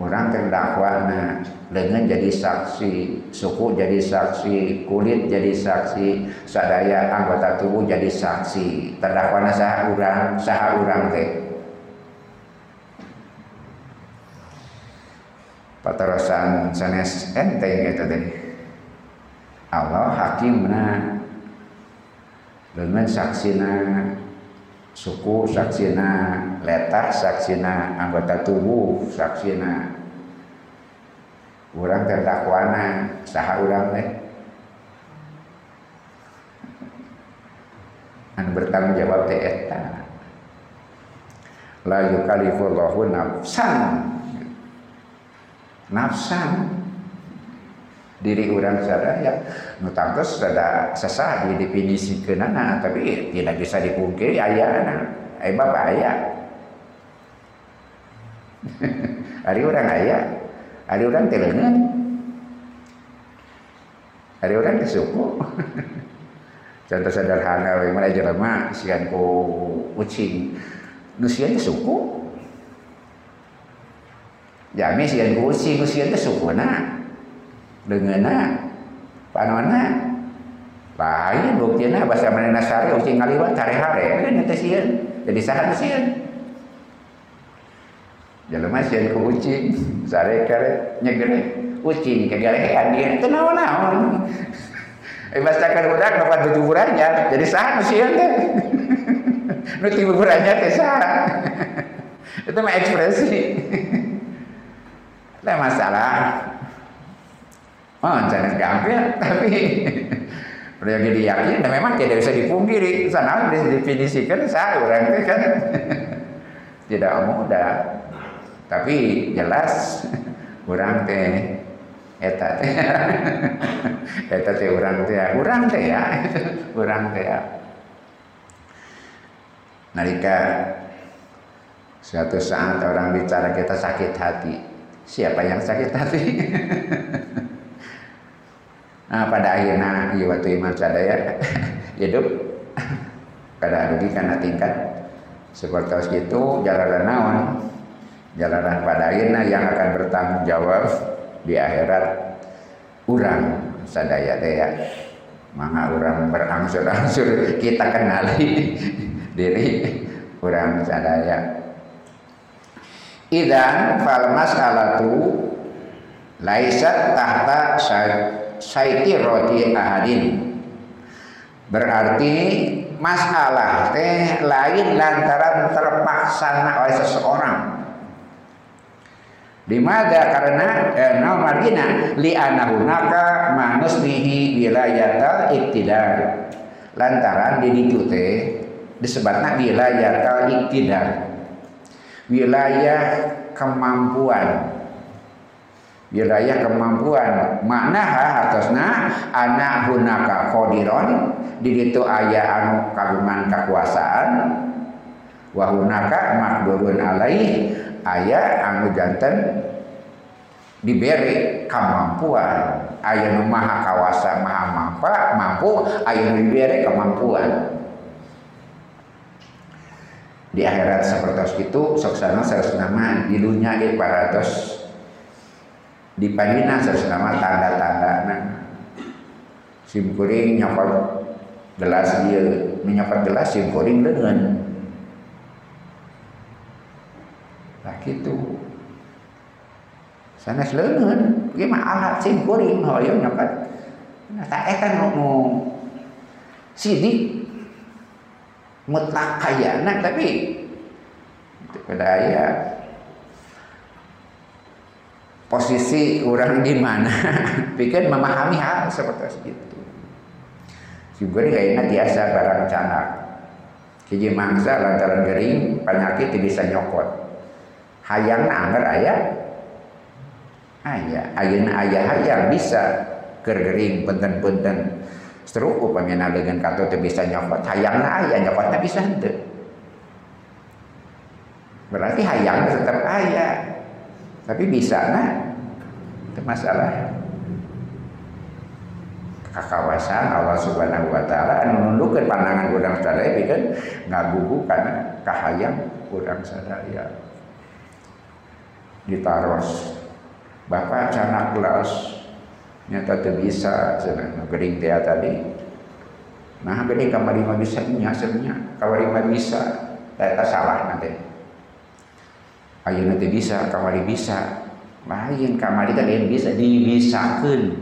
Orang terdakwana. Dengan jadi saksi suku jadi saksi kulit jadi saksi sadaya anggota tubuh jadi saksi. Terdakwana sah urang sah urang teh. Paterosan sanes enteng gitu tadi Allah hakimna. Dengan saksina suku saksina letak saksina anggota tubuh saksina orang terdakwana saha orang teh. Anu bertanggung jawab teh eta. La yukallifullahu nafsan. Nafsan diri orang sadaya nu tangtos sada sesah didefinisikeunana tapi tidak bisa dipungkiri ayana ai bapak aya hari orang aya hari orang telengan hari orang teh suku. Contoh sederhana we mana jelema sian ku ucing. Nu sian suku. Jami sian ku ucing nu sian dengan panona. Lain buktinya bahasa mana nasari ucing ngaliwat hare-hare kan itu sieun jadi sahat sieun jelema sieun ucing. Sare kare nyegere. Ucing kegalehan dia. Teu naon-naon. Eh bastakan udah dapat tuburannya jadi sahat sieun teh. Nu tuburannya teh saha itu mah ekspresi. Tidak masalah Oh, jangan gampil, tapi perlu diyakini dan memang tidak bisa dipungkiri. Sana didefinisikan saya orang itu kan. Tidak mudah. Tapi jelas orang teh eta teh. Eta teh orang teh orang teh ya. Orang teh ya. Nalika suatu saat orang bicara kita sakit hati siapa yang sakit hati Nah, pada akhirnya iya waktu iman sadaya hidup. Pada adugi karena tingkat. Seperti itu jalanan naon? Jalanan pada akhirnya yang akan bertanggung jawab di akhirat urang sadaya teh ya. Maka orang berangsur-angsur kita kenali diri urang sadaya. Idan fal mas'alatu laisat tahta saiti roti ahadin. Berarti masalah teh lain lantaran terpaksa oleh seseorang. Di mana karena eh, margina li anahunaka manusbihi wilayatal iktidar. Lantaran di ditu teh disebutna wilayatal iktidar. Wilayah kemampuan wilayah kemampuan. Makna hartosna anak hunaka kodiron di ditu aya anu kagungan kekuasaan. Wahunaka makdurun alaih aya anu jantan diberi kemampuan. Aya nu maha kawasa maha mampu mampu aya nu diberi kemampuan. Di akhirat seperti itu soksana sarus nama di dunia ge paratos di panina nama tanda-tanda nah sim kuring nyopot gelas dia. Menyopot gelas sim kuring dengan. Lah gitu. Leungeun ieu mah alat sim kuring. Hoyong nyopot nah tak eta nu sidik. Mutlak kayana tapi pada ya posisi orang di mana. Pikir memahami hal seperti itu. Juga kayaknya biasa barang canak. Kiji mangsa lantaran gering penyakit bisa nyokot. Hayang anger ayah. Ayah ayah ayah hayang bisa. Kering punten-punten stroke upamanya dengan kata itu bisa nyokot. Hayang ayah nyokotnya bisa berarti hayang tetap ayah tapi bisa nah itu masalah. Kekawasan Allah Subhanahu wa taala anu nundukkeun pandangan urang sadaya pikeun ngagugu kana kahayang urang sadaya. Ditaros. Bapak canak kelas. Nyata teu bisa cenah gering teh tadi. Nah gede kamari mah bisa nya sebenarnya kamari mah bisa. Eta salah nanti ayeuna teh bisa kamari bisa. Lain kamari teh bisa dibisakeun.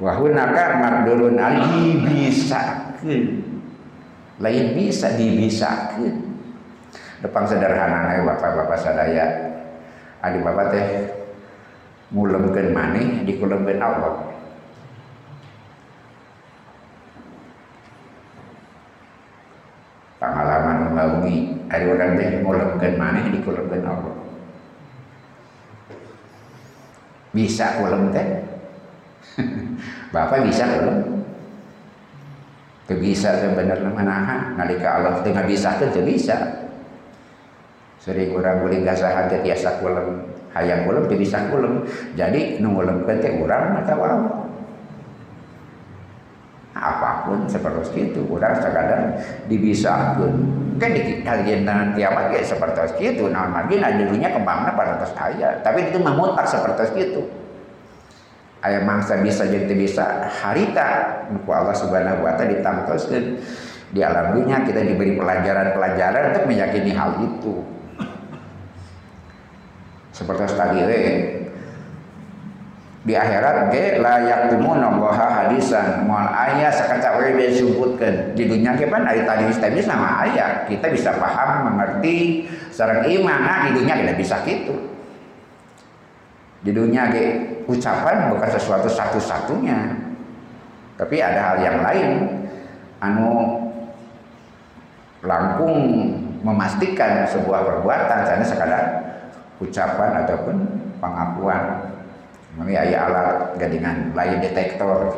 Wahunaka mardurun ali dibisakeun. Lain bisa dibisakeun. Depan sederhana bapak-bapak sadaya. Adik bapak teh ngulemkeun maneh dikulemkeun Allah. Pengalaman melalui ada orang teh ngulemkeun maneh dikulemkeun Allah. Bisa kulem teh Bapak bisa kulem bisa sebenarnya menahan nalika Allah tengah bisa teh bisa. Sering orang boleh gasahan teh tiasa kulem hayang kulem teu bisa kulem jadi nu ngulemkeun teh urang atau Allah apa pun seperti itu orang sekadar dibisakeun kan di kalian kiamat ya seperti itu. Nah lagi nah dulunya kembangnya pada atas aya tapi itu memutar seperti itu. Ayah mangsa bisa jadi bisa harita. Nuku Allah subhanahu wa ta'ala ditampilkan di alam dunia kita diberi pelajaran-pelajaran untuk meyakini hal itu. Seperti tadi we di akhirat ge layak tumuna baha hadisan. Moal aya sakaca we disebutkeun di dunia ke pan ari tadi tadi sama aya kita bisa paham mengerti. Sareng iman nah di dunia kita bisa gitu. Di dunia ge ucapan bukan sesuatu satu-satunya. Tapi ada hal yang lain. Anu langkung memastikan sebuah perbuatan sana sekadar ucapan ataupun pengakuan ini ayah alat gadingan lain detektor.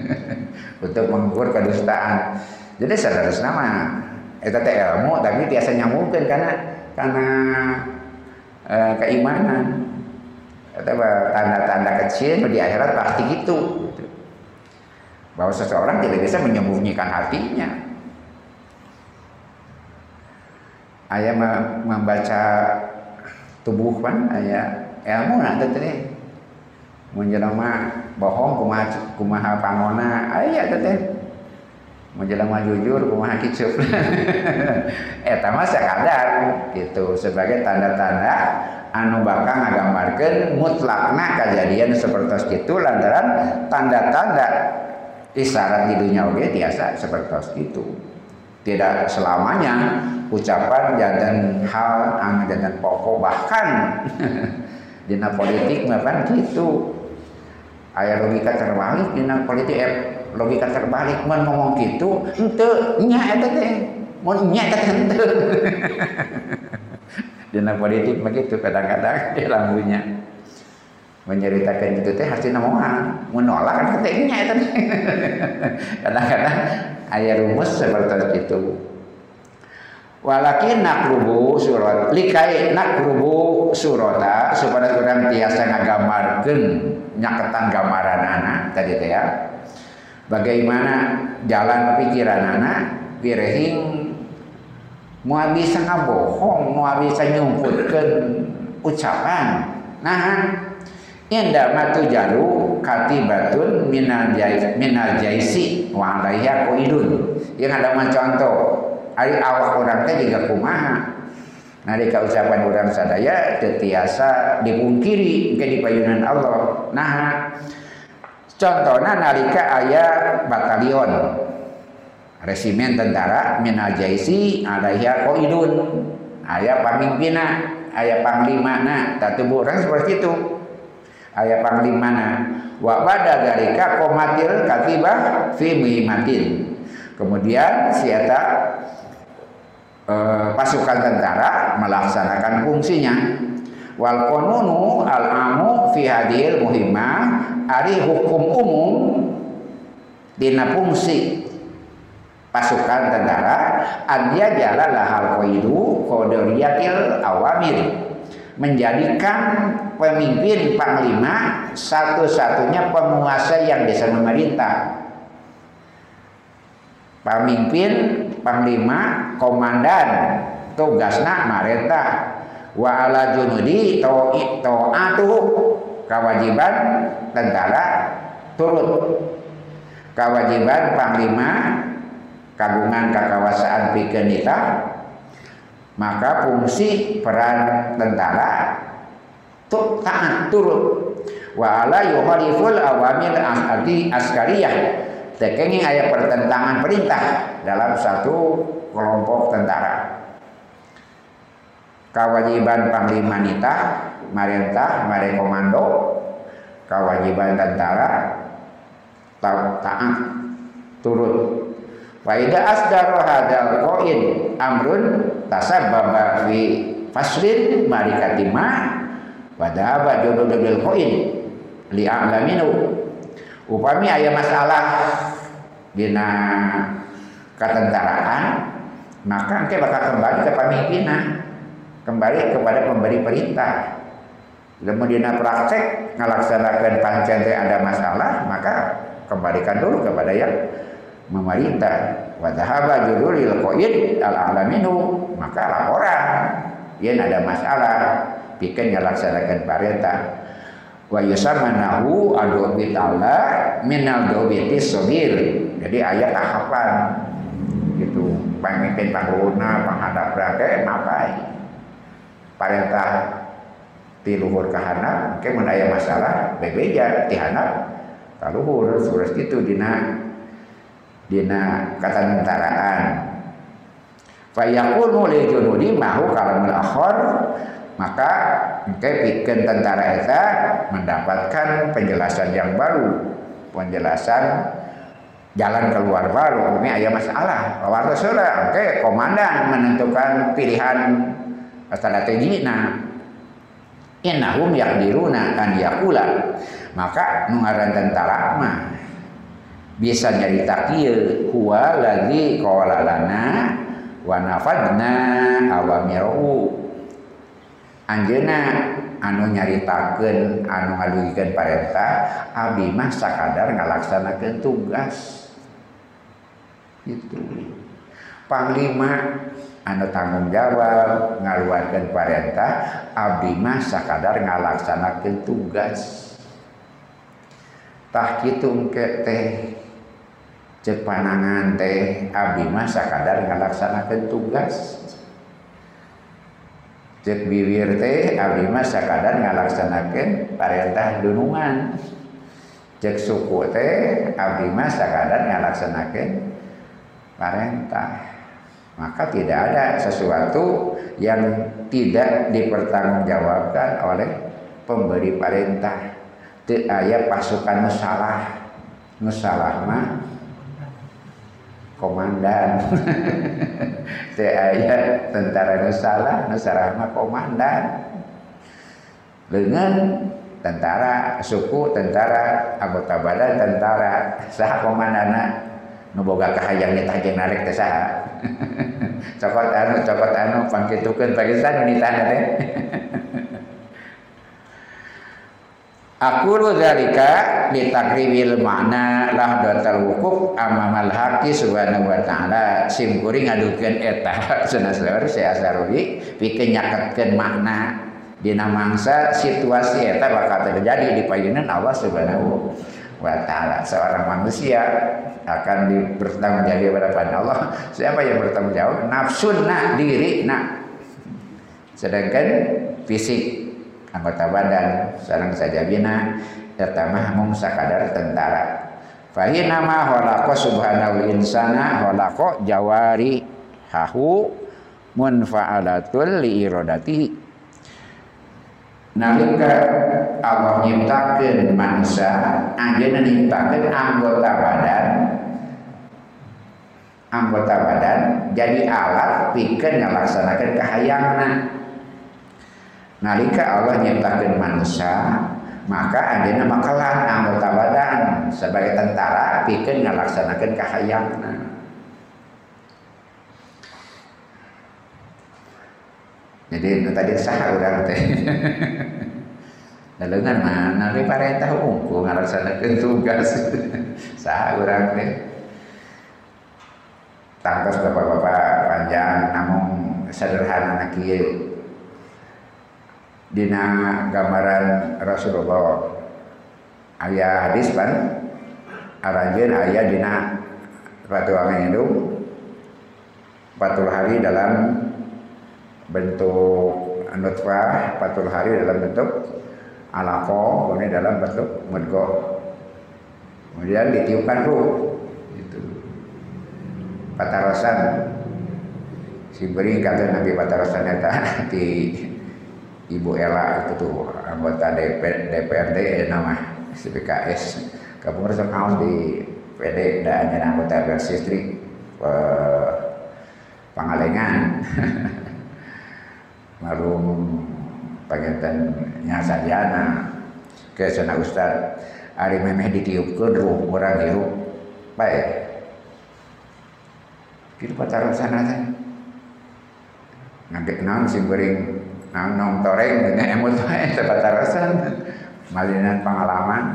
Untuk mengukur kedustaan. Jadi sadar nama. Itu teh ilmu tapi biasa nyambungkan karena karena e, keimanan. Atau tanda-tanda kecil di akhirat pasti gitu, gitu bahwa seseorang tidak bisa menyembunyikan hatinya. Ayah membaca tubuh kan ayah. Ilmu nanti teh menjelma bohong kumaha kumaha pangona. Ayah teh menjelma jujur kumaha kicup eta mah sakadar gitu. Sebagai tanda-tanda anu bakal ngagambarkeun mutlakna kejadian seperti itu lantaran tanda-tanda isyarat di dunia oke biasa seperti itu. Tidak selamanya ucapan dan hal ang dan pokok bahkan dina politik bahkan gitu ayah logika terbalik dina politik eh, logika terbalik. Mun ngomong gitu ente nya eta teh. Mun nya eta ente. Dina politik begitu kadang-kadang di lambunya menceritakan itu teh hasilnya moal menolak kan ketengnya itu kadang-kadang ayah rumus seperti itu. Walakin nakrubu surat likai nakrubu surata supaya orang tiasa ngagambarkeun nyaketan gambaran anak tadi teh ya. Bagaimana jalan pikiran anak pirehing mau bisa ngabohong mau bisa nyumputkeun ucapan. Nah Inda matu jalu katibatun minal jais minal jaisi wa alaiha. Yang ada contoh ari awak orang teh juga kumaha nalika ucapan orang sadaya tetiasa dipungkiri ke di payunan Allah. Nah contohnya nalika ayah batalion. Resimen tentara minal jaisi alaiha qaidun ayah pamimpina ayah panglima nah tatu orang seperti itu. Ayah panglima nah wa pada dalika komatil katibah fi muhimatin. Kemudian siata Eh, pasukan tentara melaksanakan fungsinya. Wal konunu al amu fi hadil muhimah ari hukum umum dina fungsi pasukan tentara dia jala lahal qaidu qadariyatil awamir menjadikan pemimpin panglima satu-satunya penguasa yang bisa memerintah. Pemimpin panglima komandan. Tugasna marentah wa ala junudi to atu kewajiban tentara turut. Kewajiban panglima kagungan kekawasaan pikeun maka fungsi peran tentara tuh taat turut. Wa ala yuhaliful awamil asadi askariyah Tekengi ayat pertentangan perintah dalam satu kelompok tentara. Kewajiban panglima nita, marentah, mare komando, kewajiban tentara taat turut. Faida asdaru hadal koin amrun tasabbaba fi faslin marikatima wadaba jodoh bil koin li'amlaminu upami ayah masalah dina ketentaraan maka engke bakal kembali ke pemimpinan kembali kepada pemberi perintah. Kemudian praktek ngelaksanakan pancen ada masalah maka kembalikan dulu kepada yang memerintah. Wadahaba judulil qaid al alaminu maka laporan. Yang ada masalah bikin ngelaksanakan perintah wa yusamanahu adobit Allah minal dobiti sobir jadi ayat tahapan gitu. Pemimpin pangluna penghadap berake mapai perintah di luhur kahana mungkin menaya masalah bebeja di hanap kaluhur surah itu dina dina kata nentaraan fayakunu li junudi mahu kalamul akhor maka Oke, bikin tentara eta mendapatkan penjelasan yang baru, penjelasan jalan keluar baru. Ini ayah masalah. Warta sudah, oke, komandan menentukan pilihan strategi. Nah, innahum yakdiruna an yakula. Maka nungaran tentara mah bisa nyarita kieu huwa lagi qala lana awamiru Anjena anu nyaritakeun anu ngadugikan parenta Abi mah sakadar ngalaksanakan tugas. Itu Panglima anu tanggung jawab ngaluarkan parenta Abi mah sakadar ngalaksanakan tugas. Tah kitu engke teh cek panangan teh Abi mah sakadar ngalaksanakan tugas. Cek bibir teh abdi mah sakadar ngalaksanakeun parentah dunungan. Cek suku teh abdi mah sakadar ngalaksanakeun parentah maka tidak ada sesuatu yang tidak dipertanggungjawabkan oleh pemberi perintah. Teu aya pasukan nusalah nusalah mah komandan. Saya tentara Nusala Nusara mah komandan. Dengan tentara suku tentara anggota badan tentara sah komandana nuboga kahayang nita jeung narik teh saha. Cokot anu cokot anu pangkitukeun Pakistan wanita teh Aku lu zalika li takribil makna lahdatal wukuf amamal haqi subhanahu wa ta'ala. Sim kuring ngadukeun eta sunaseur saya asaruli pikeun nyaketkeun makna. Dina mangsa situasi eta bakal terjadi di payunan Allah subhanahu wa ta'ala. Seorang manusia akan bertanggung jawab hadapan Allah. Siapa yang bertanggung jawab nafsunna diri nah sedangkan fisik anggota badan. Sarang saja bina yatamah mung sakadar tentara fahina ma khalaqa subhanahu insana khalaqa jawari hahu munfa'alatul li iradatihi nalika Allah nyiptakeun manusia anjeunna nyiptakeun anggota badan anggota badan jadi alat pikeun ngalaksanakeun kahayangna nalika Allah nyiptakan manusia maka ada nama kelan anggota badan. Sebagai tentara bikin ngelaksanakan kahayangna jadi itu tadi sah orang teh. Dalungan mana di parentah ungu ngelaksanakan tugas? Sah orang teh. Tangkas bapak-bapak panjang namun sederhana nak dina gambaran Rasulullah. Ayah hadis pan aranjeun ayah dina ratuangan itu 40 hari dalam bentuk nutfah 40 hari dalam bentuk alaqo kemudian dalam bentuk mudgo kemudian ditiupkan ruh itu patarosan. Si beri kata Nabi patarosan eta di Ibu Ella itu tuh anggota DP, DPRD nama CPKS kamu harus di PD dan anggota Persistri eh, Pangalengan. Malum pangetannya Sadiana. Ke sana Ustad Ari memeh ditiupkan ruh orang hirup. Baik. Kita pacaran sana teh ngambil naon si bering Nah, nong toreng dengan emot tepat tarasan. Malinan pengalaman.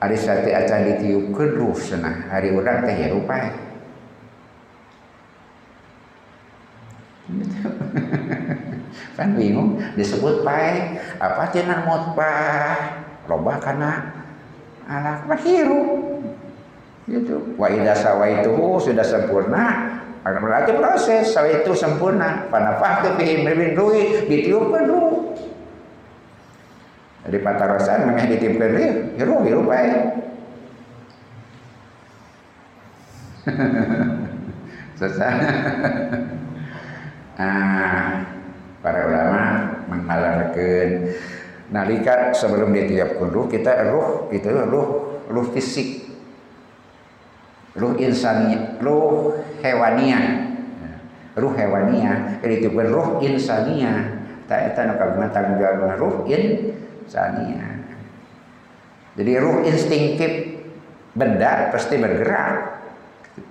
Hari sate acan ditiup ruh sana hari urang teh ya rupa. Kan bingung disebut pae apa cina mot pa loba karena anak mahiru gitu. Wa itu sudah sempurna Berarti proses, saw itu sempurna. Panafah bihi min ruhi, ditiupkan ruh. Jadi patarosan memang ditiupkan ruh, hirup, hirup baik. Selesai. ah, para ulama mengalarkan nalika sebelum ditiupkan ruh kita ruh itu ruh ruh fisik ruh insani ruh hewania ruh hewania itu ruh insania. Tak eta nu kagungan tanggung jawab ruh insania. Jadi ruh instinktif benda pasti bergerak.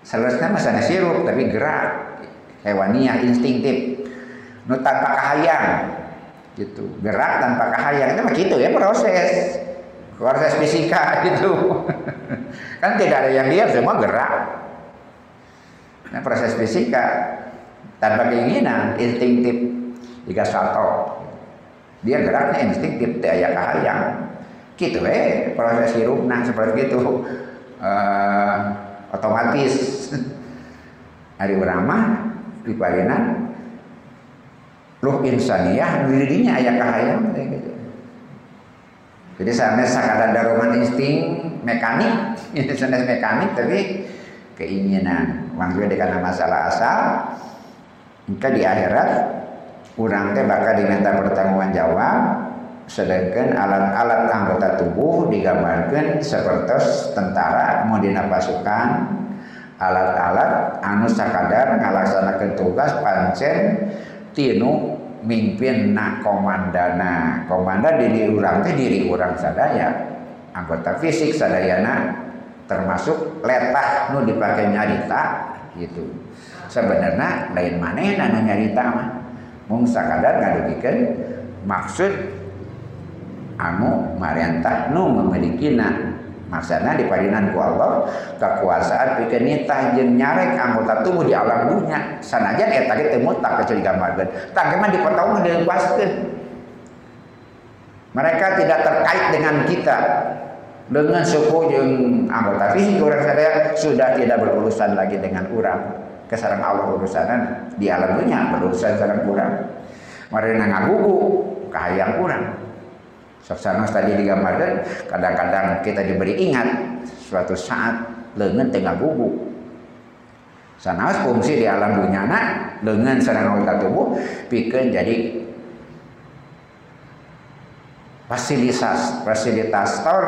Seharusnya masanya sirup tapi gerak. Hewania instinktif. Nu tanpa kahayang. Gitu. Gerak tanpa kahayang. Itu mah gitu ya proses. Proses fisika gitu kan tidak ada yang diam semua gerak. Nah proses fisika tanpa keinginan instinktif. Jika satu dia geraknya instinktif tidak kahayang. Gitu eh proses hirup nah seperti itu. Uh, otomatis. Hari beramah di palinan ruh insaniyah dirinya ayah kahayang. Gitu jadi sanes sakadar daruman insting mekanik, ini sanes mekanik tapi keinginan. Juga karena masalah asal, maka di akhirat kurang teh bakal diminta pertanggungan jawab sedangkan alat-alat anggota tubuh digambarkan seperti tentara kemudian pasukan alat-alat anu sakadar ngalaksanakan tugas pancen tinu mimpin nak komandana. Komandan diri orang teh diri orang sadaya anggota fisik sadayana termasuk letah nu dipakai nyarita gitu. Sebenarnya lain mana anu nyarita mah? Mung sakadar ngadugikeun maksud anu mariantah nu memilikinan maksudnya di parinan ku Allah kekuasaan bikin nitah jeung nyarek anggota tubuh di alam dunia sanajan eta ge teu mutlak kecuali gambarkeun. Tah mah dipotong dilepaskeun mereka tidak terkait dengan kita dengan suku yang anggota fisik orang sadaya sudah tidak berurusan lagi dengan orang. Kesarang Allah urusan di alam dunia berurusan sarang orang. Mari ngagugu kahayang orang. Saksana tadi digambarkan kadang-kadang kita diberi ingat suatu saat lengan tengah gugu sanas fungsi di alam dunia dengan sarang anggota tubuh pikir jadi fasilitas fasilitator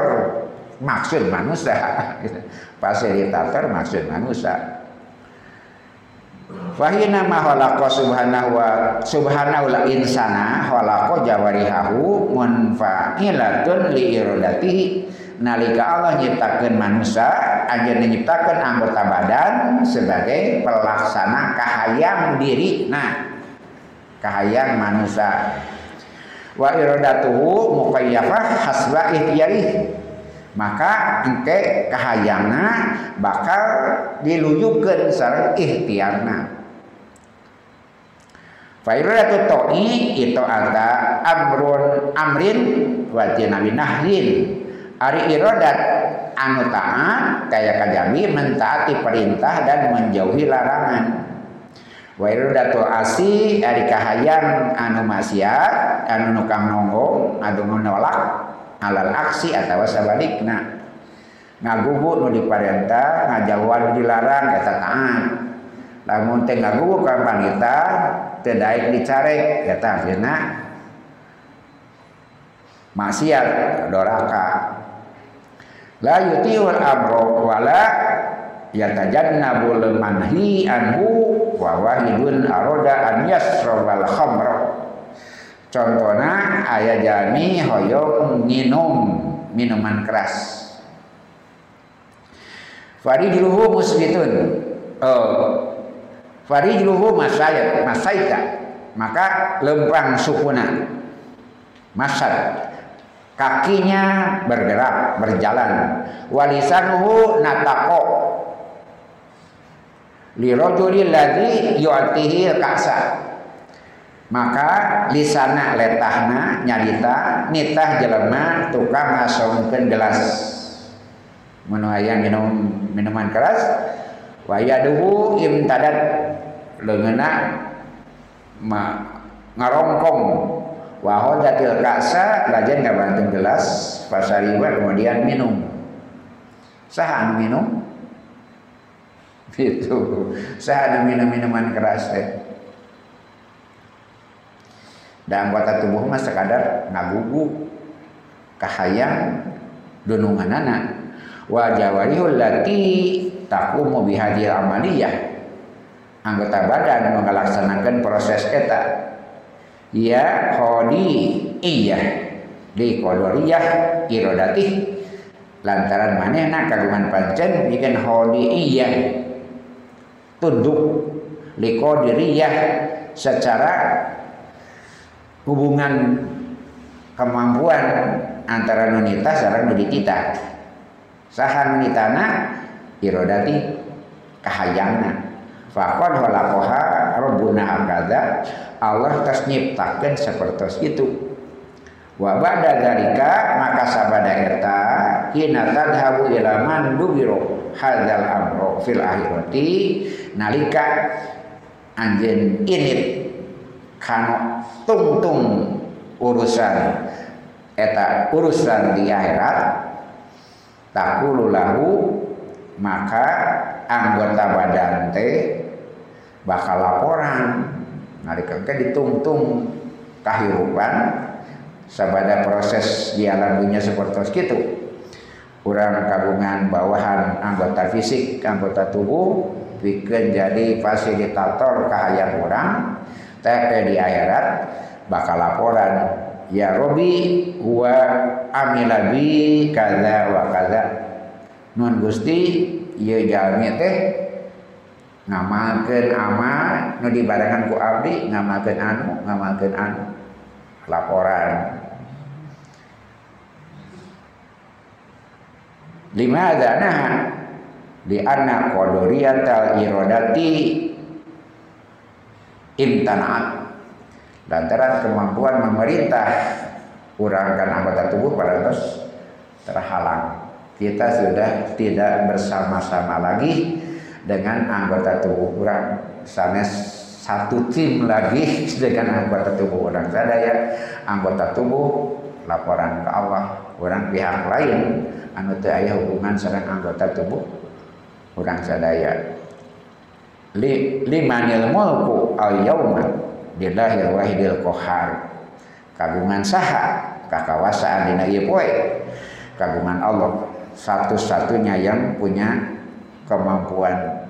maksud manusia. Fasilitator maksud manusia. Fahina ma khalaqa subhanahu wa subhanahu la insana khalaqa jawarihahu munfa'ilatun li iradatihi. Nalika Allah nyiptakeun manusia anjeun nyiptakeun anggota badan sebagai pelaksana kahayang diri. Nah kahayang manusia. Wa iradatuhu muqayyafah hasba ihtiyarih maka engke kahayangna bakal diluyukeun sareng ikhtiarna. Fa iradatu to'i itu ada amrun amrin wa tinawi nahyin ari iradat anu taat kaya kajami mentaati perintah dan menjauhi larangan. Wa iradatu asi ari kahayang anu maksiat anu nukang nonggo anu nolak alal aksi atau sabalikna. Ngagugu nu diparentah ngajauhan dilarang eta taat. Lamun teh ngagugu ka panita teu daek dicarek eta maksiat doraka. La yutiul amro wala yatajannabul manhi anhu wa wahidun aroda an yasrabal khamra contohnya ayah jami hoyong minum minuman keras. Farijluhu musbitun oh. Farijluhu masayat masaita. Maka lempang sukuna. Masad. Kakinya bergerak berjalan. Walisanuhu natako. Lirajulil ladzi yu'tihi ka'sa maka lisana letahna nyarita nitah jelema tukang ngasongkeun gelas. Mun aya minum minuman keras. Wa yaduhu imtadat leungeuna ma ngarongkong. Wa hodatil kasa lajen ngabantu gelas pasariwa kemudian minum. Saha anu minum? Itu. Saha anu minum minuman keras teh dan anggota tubuh mah sekadar ngagugu kahayang dununganana wa jawarihul lati taqumu bihadil amaliyah. Anggota badan mengelaksanakan proses eta. Ya khodi iya. Di kodoriyah irodati lantaran manehna kagungan pancen bikin khodi iya. Tunduk likodiriyah secara hubungan kemampuan antara nunita sareng nuditita. Saha nunitana irodati kahayangna. Faqad khalaqaha rabbuna akada Allah tas nyiptakeun sapertos itu. Wa ba'da maka sabada eta hina tadhabu ila man dubiro hadzal amro fil akhirati nalika anjeun init kana tungtung urusan eta urusan di akhirat takulu lahu maka anggota badan teh bakal laporan. Nalika ditungtung kahirupan sabada proses di alam dunia seperti itu kurang kagungan bawahan anggota fisik anggota tubuh bikin jadi fasilitator kahayang orang tapi di akhirat bakal laporan. Ya Robi wa amilabi kaza wa kaza. Nun Gusti ieu jalmi teh ngamalkeun amal nu dibarengan ku abdi ngamalkeun anu ngamalkeun anu. Laporan. Lima nah di anak kodoriyatal irodati imtanaat. Lantaran kemampuan memerintah kurangkan anggota tubuh pada terus terhalang. Kita sudah tidak bersama-sama lagi dengan anggota tubuh orang. Sanes satu tim lagi dengan anggota tubuh orang. Sadaya anggota tubuh laporan ke Allah orang pihak lain. Anu teu aya hubungan sareng anggota tubuh? Orang sadaya li limanil mulku al yauma billahil wahidil qahar kagungan saha kakawasaan dina ieu poe. Kagungan Allah satu-satunya yang punya kemampuan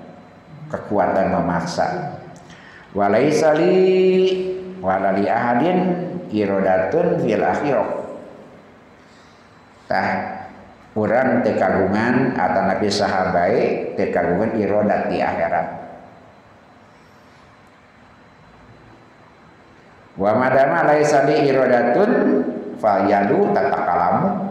kekuatan memaksa. Walaisa li walali ahadin irodatun fil akhirah. Tah urang teu kagungan atau nabi sahabai teu kagungan irodat di akhirat wa madama laisa li irodatun fal yadu tatakalamu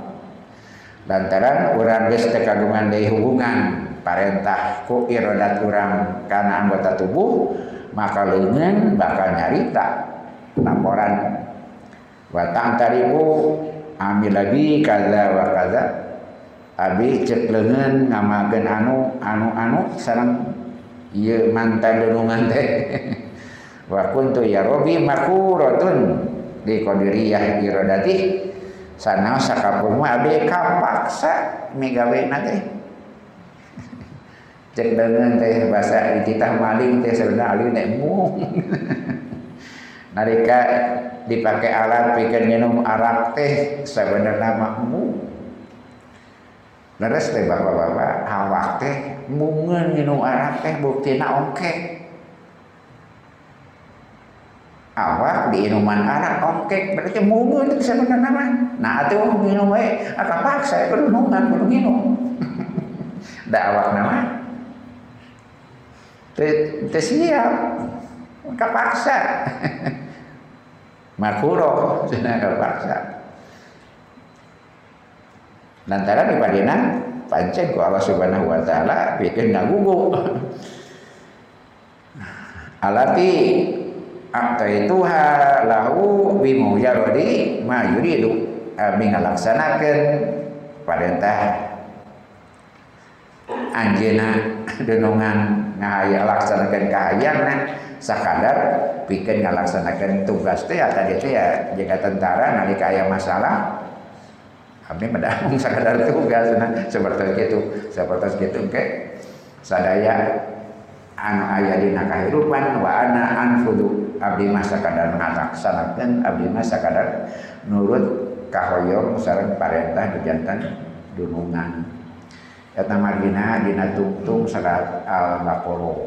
lantaran orang geus teu kagungan deui hubungan parentah ku irodat urang kana anggota tubuh maka leungeun bakal nyarita laporan. Wa ta'taribu amil lagi kaza wa kaza. Abi cek leungeun ngamakeun anu anu anu sareng ieu mantan denungan teh wa kuntu ya rabbi makuratun di qadiriyah iradati. Sana sakapung mah abdi kapaksa migawe teh cek dengan teh bahasa dititah maling teh sebenarnya ali nek mung dipakai alat bikin minum arak teh sebenarnya mah mung teh bapak-bapak awak teh mungeun minum arak teh buktina ongkek awak di minuman arak ongkek berarti mungu itu sebenarnya mah nah atuh minum wae aka paksa kudu nungan kudu minum da awak nama. Teu siap. Kapaksa makuro cenah kapaksa lantaran ipadina pancen ku Allah Subhanahu wa taala bikin nagugu alati aqtaituha lahu bi mujarradi ma yuridu. Abdi ngalaksanakeun parentah anjeuna denungan ngahaya laksanakeun kahayangna. Sakadar pikeun ngalaksanakeun tugas teh tadi teh ya jaga tentara nalika aya masalah abdi medang sakadar tugas nah seperti itu seperti itu ke sadaya anu aya dina kahirupan wa ana anfudu abdi mah sakadar ngalaksanakeun abdi mah sakadar nurut kahoyong sareng parentah bejantan dunungan. Eta margina dina tungtung salat al baqarah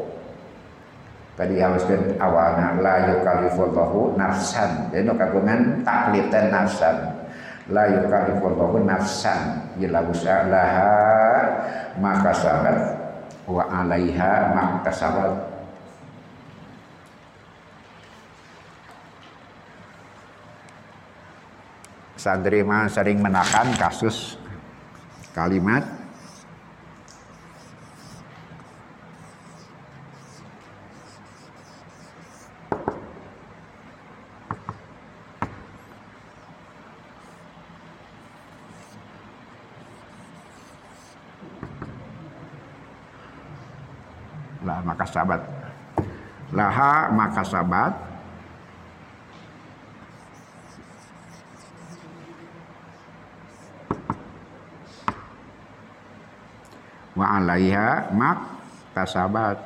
tadi haluskeun awalna la yukallifullahu nafsan. Jadi kagungan taklitan nafsan. La yukallifullahu nafsan. Illa wus'alaha maka sabat wa alaiha maktasabat santri mah sering menakan kasus kalimat lah maka sabat. Laha maka sabat alaiha mak tasabat.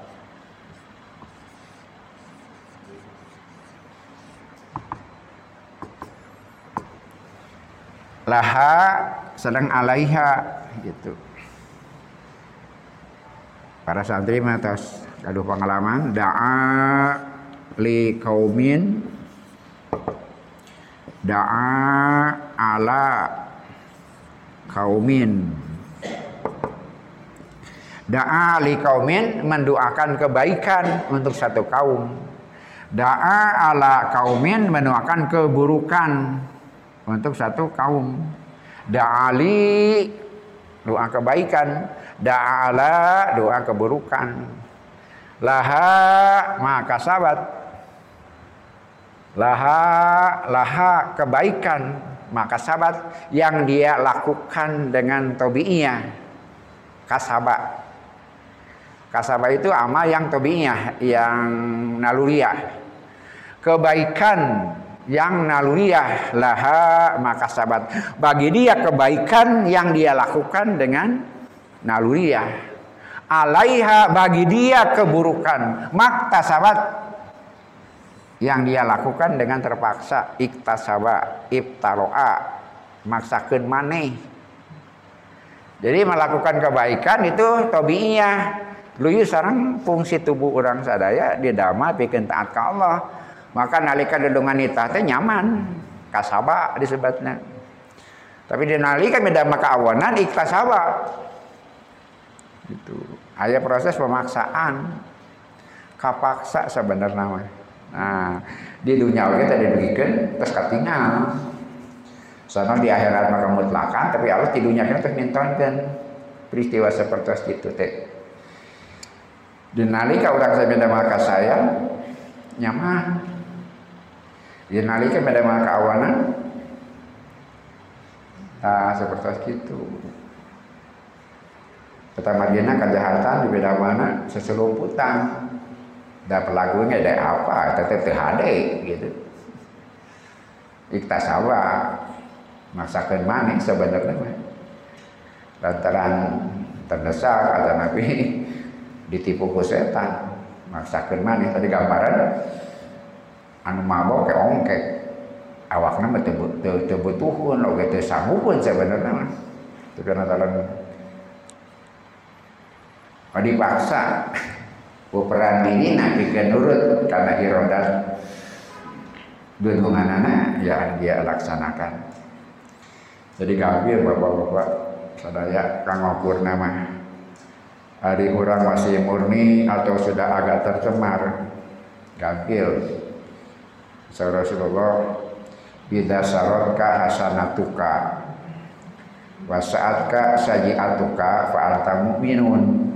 Laha sedang alaiha gitu. Para santri atas aduh pengalaman da'a li kaumin da'a ala kaumin Da'a li kaumin mendoakan kebaikan untuk satu kaum. Da'a ala kaumin mendoakan keburukan untuk satu kaum. Da'ali doa kebaikan, da'ala doa keburukan. Laha maka sahabat laha laha kebaikan maka sahabat yang dia lakukan dengan tobi'iyah kasabah Kasabah itu amal yang tobinya, yang naluriah. Kebaikan yang naluriah laha maka sabat. Bagi dia kebaikan yang dia lakukan dengan naluriah. Alaiha bagi dia keburukan. Makta sabat yang dia lakukan dengan terpaksa iktasaba ibtaroa maksakan maneh jadi melakukan kebaikan itu tobinya Luyu sarang fungsi tubuh orang sadaya di dama bikin taat ke Allah. Maka nalika dedungan ita teh nyaman. Kasaba disebutnya. Tapi di nalika medama keawanan ikhlas saba. Itu. Ayah proses pemaksaan. Kapaksa sebenarnya Nah, di dunia oke tadi didugikan terus katingal. Soalnya di akhirat maka mutlakan, tapi Allah di dunia kan peristiwa seperti itu teh. Dan nalika orang saya beda maka saya nyaman. Dan nalika beda maka awanan Nah, seperti itu. Pertama dina kejahatan di beda mana seselumputan. Dan pelakunya ada apa? Tetap terhade gitu. Iktasawa masakan manik sebenarnya lantaran terdesak kata Nabi ditipu ku setan. Maksakan manis tadi gambaran anu mabok ke ongkek. Awakna mah teu butuhun oge teu sanggupun sebenarnya mah. Itu karena talan oh dipaksa. Peran ini nanti nurut karena irodat dunungan anak ya dia laksanakan. Jadi kafir bapak-bapak sadaya kang nama hari orang masih murni atau sudah agak tercemar gagil. So Rasulullah bida sarotka hasanatuka wasaatka sajiatuka fa'alta mu'minun.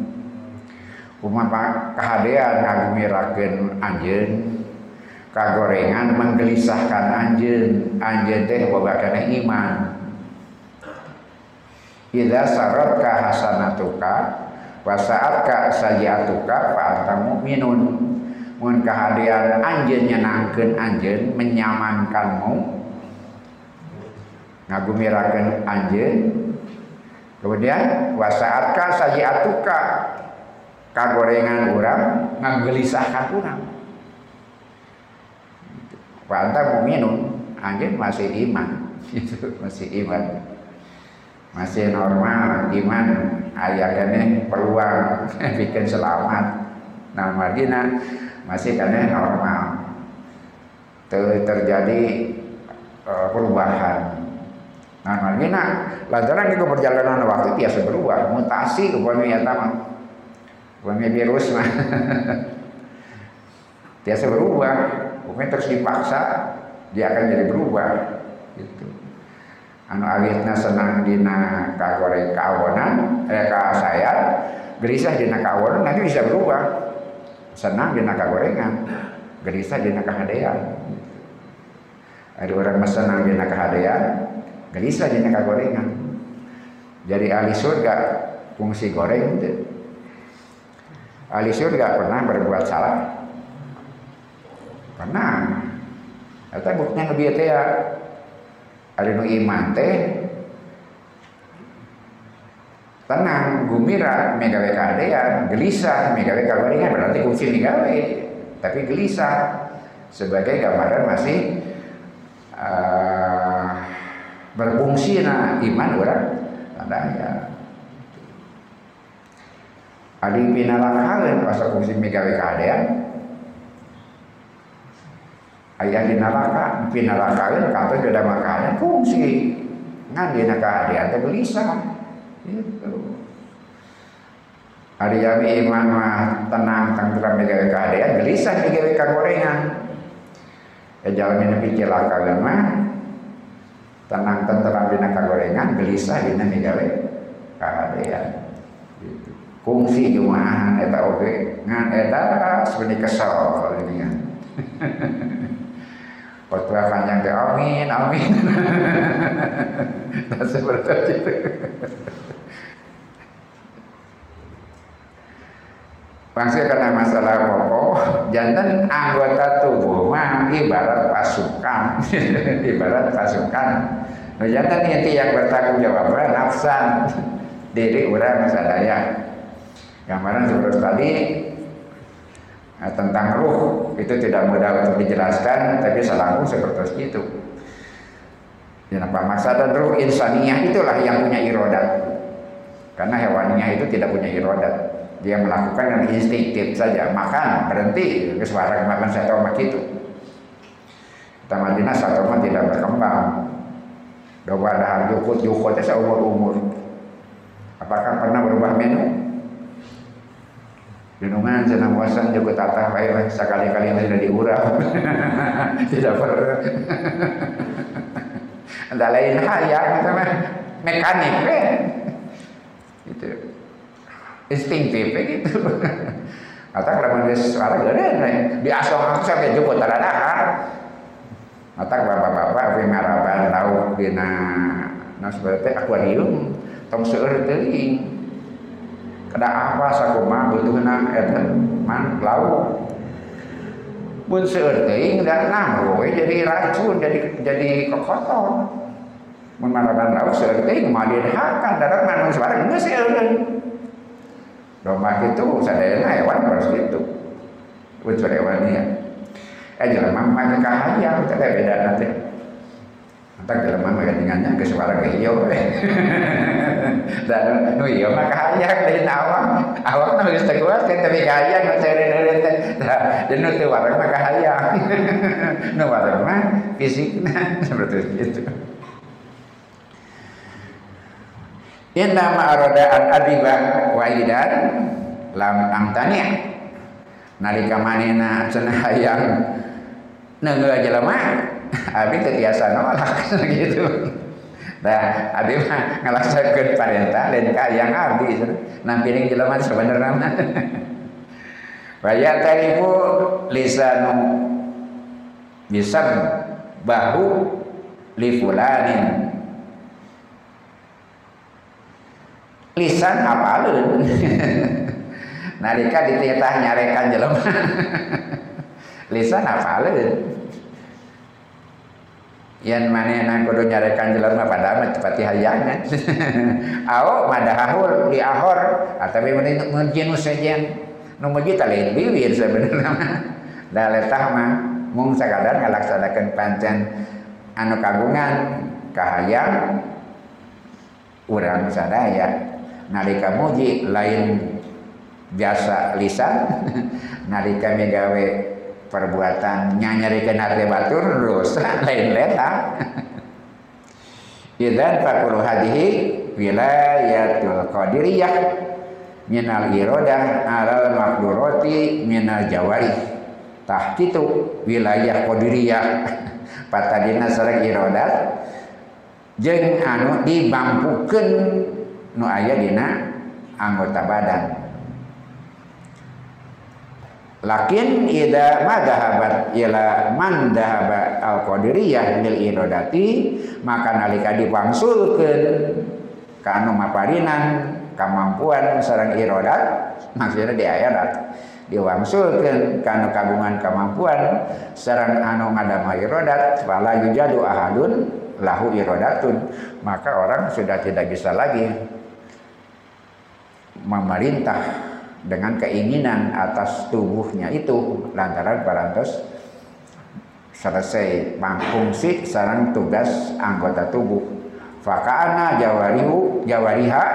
Umama kehadean ngagumirakeun anjeun kagorengan menggelisahkan anjeun anjeun teh boga iman. Ida sarotka hasanatuka wa sa'atka sajiatuka anta mu'minun. Mun kehadiran anjeun nyenangkeun anjeun menyamankanmu. Ngagumirakeun anjeun. Kemudian wa sa'atka sajiatuka kagorengan urang ngagelisahkan urang. Fa anta mu'minun. Anjeun masih iman. Masih iman masih normal iman ayah kene peluang bikin selamat. Nah Madinah masih kene normal. Ter terjadi uh, perubahan. Nah Madinah lantaran itu perjalanan waktu biasa berubah. Mutasi upamanya taman upamanya virus mah biasa berubah. Upamanya terus dipaksa dia akan jadi berubah. Gitu anu awitna senang dina kagore kawonan eh ka saya gelisah dina kawonan nanti bisa berubah. Senang dina kagorengan gelisah dina kahadean. Ada orang senang dina kahadean gelisah dina kagorengan. Jadi ahli surga fungsi goreng itu ahli surga pernah berbuat salah. Pernah. Eta buktinya lebih ya ada nu iman teh tenang gumira megawe kadean gelisah megawe kabaringan berarti kunci megawe tapi gelisah sebagai gambaran masih uh, berfungsi na iman orang ya. Adi pinalakalan pasal fungsi megawe kadean ayah di neraka di neraka kata sudah makanan fungsi ngan di neraka ada gelisah Hari yami iman mah tenang tentram megawe keadaan gelisah megawe kagorengan. Ya jalan ini pikir mah tenang tentram dina kagorengan gelisah dina megawe keadaan. Gitu. Kungsi jumahan eta oge ngan eta sebenarnya kesel ini kan. Khotbah panjang ke amin amin. Dan seperti itu. Maksudnya karena masalah pokok, jantan anggota tubuh mah ibarat pasukan, ibarat pasukan. Nah, jantan itu yang bertanggung jawab nafsan diri orang sadaya. Gambaran seperti tadi nah, tentang ruh itu tidak mudah untuk dijelaskan, tapi selalu seperti itu. Dan apa maksud dan ruh insaniah itulah yang punya irodat. Karena hewannya itu tidak punya irodat dia melakukan yang instinktif saja. Makan berhenti ke suara makan satu mak itu kita Madinah satu tidak berkembang. Doa dah jukut jukut saya umur umur apakah pernah berubah menu Denungan senang bosan juga tata baik. Sekali-kali sudah diurang tidak pernah ada lain ya mekanik kan itu instinktif gitu. Kata kalau dia suara gede di asal aku sampai jumpa teradakan kata bapak-bapak api maraban lauk dina nah seperti akuarium tong seur teuing kada apa sakuma butuhna eta man lauk mun seur teuing da nah jadi racun jadi jadi kokotor mun maraban lauk mah dihakan darat man suara geus seur Domba itu sadayana hewan harus gitu. Unsur hewannya. Eh jelema mah kahayang teh beda nanti. Entar jelema mah gantingannya ke suara ke hijau. Dan nu ieu mah kahayang deui awak. Awak mah geus teu kuat tapi kahayang nu teh. Dan nu teu wareng mah kahayang. Nu wareng mah fisikna seperti itu. Inna ma'arada an adiba wa idan lam amtani nalika manena cenah hayang neungeul jelema abi teu tiasa nolak gitu. Nah, abi mah ngalaksakeun parentah lain yang abi nampiring jelema sebenarnya mah Wa ya tarifu lisanu bisab bahu li fulanin. Lisan apalun nalika dititah nyarekan jelema. Lisan apalun yang mana yang kudu nyarekan jelema pada amat pati hayangan au madahul di ahor. Atau mending mujin sejen. Nu muji lain bibir sebenarnya da letah mah mung sakadar ngalaksanakeun pancen anu kagungan kahayang. Urang sadaya nalika muji lain biasa lisan nalika megawe perbuatan nyanyarikeun hati batur dosa lain leta idan fakul hadihi wilayatul qadiriyah minal irodah alal makduroti minal jawari tah kitu wilayah qadiriyah. Patadina sareng irodat jeung anu dibampukeun nu aya dina anggota badan lakin ida madhahabat ila man dahaba al qadiriyah lil iradati maka nalika dipangsulkeun ka anu maparinan kemampuan sareng iradat maksudnya di ayat diwangsulkeun ka anu kagungan kemampuan sareng anu ngadama iradat fala yujadu ahadun lahu iradatun maka orang sudah tidak bisa lagi memerintah dengan keinginan atas tubuhnya itu lantaran parantos selesai fungsi sarang tugas anggota tubuh. Fakana jawarihu jawariha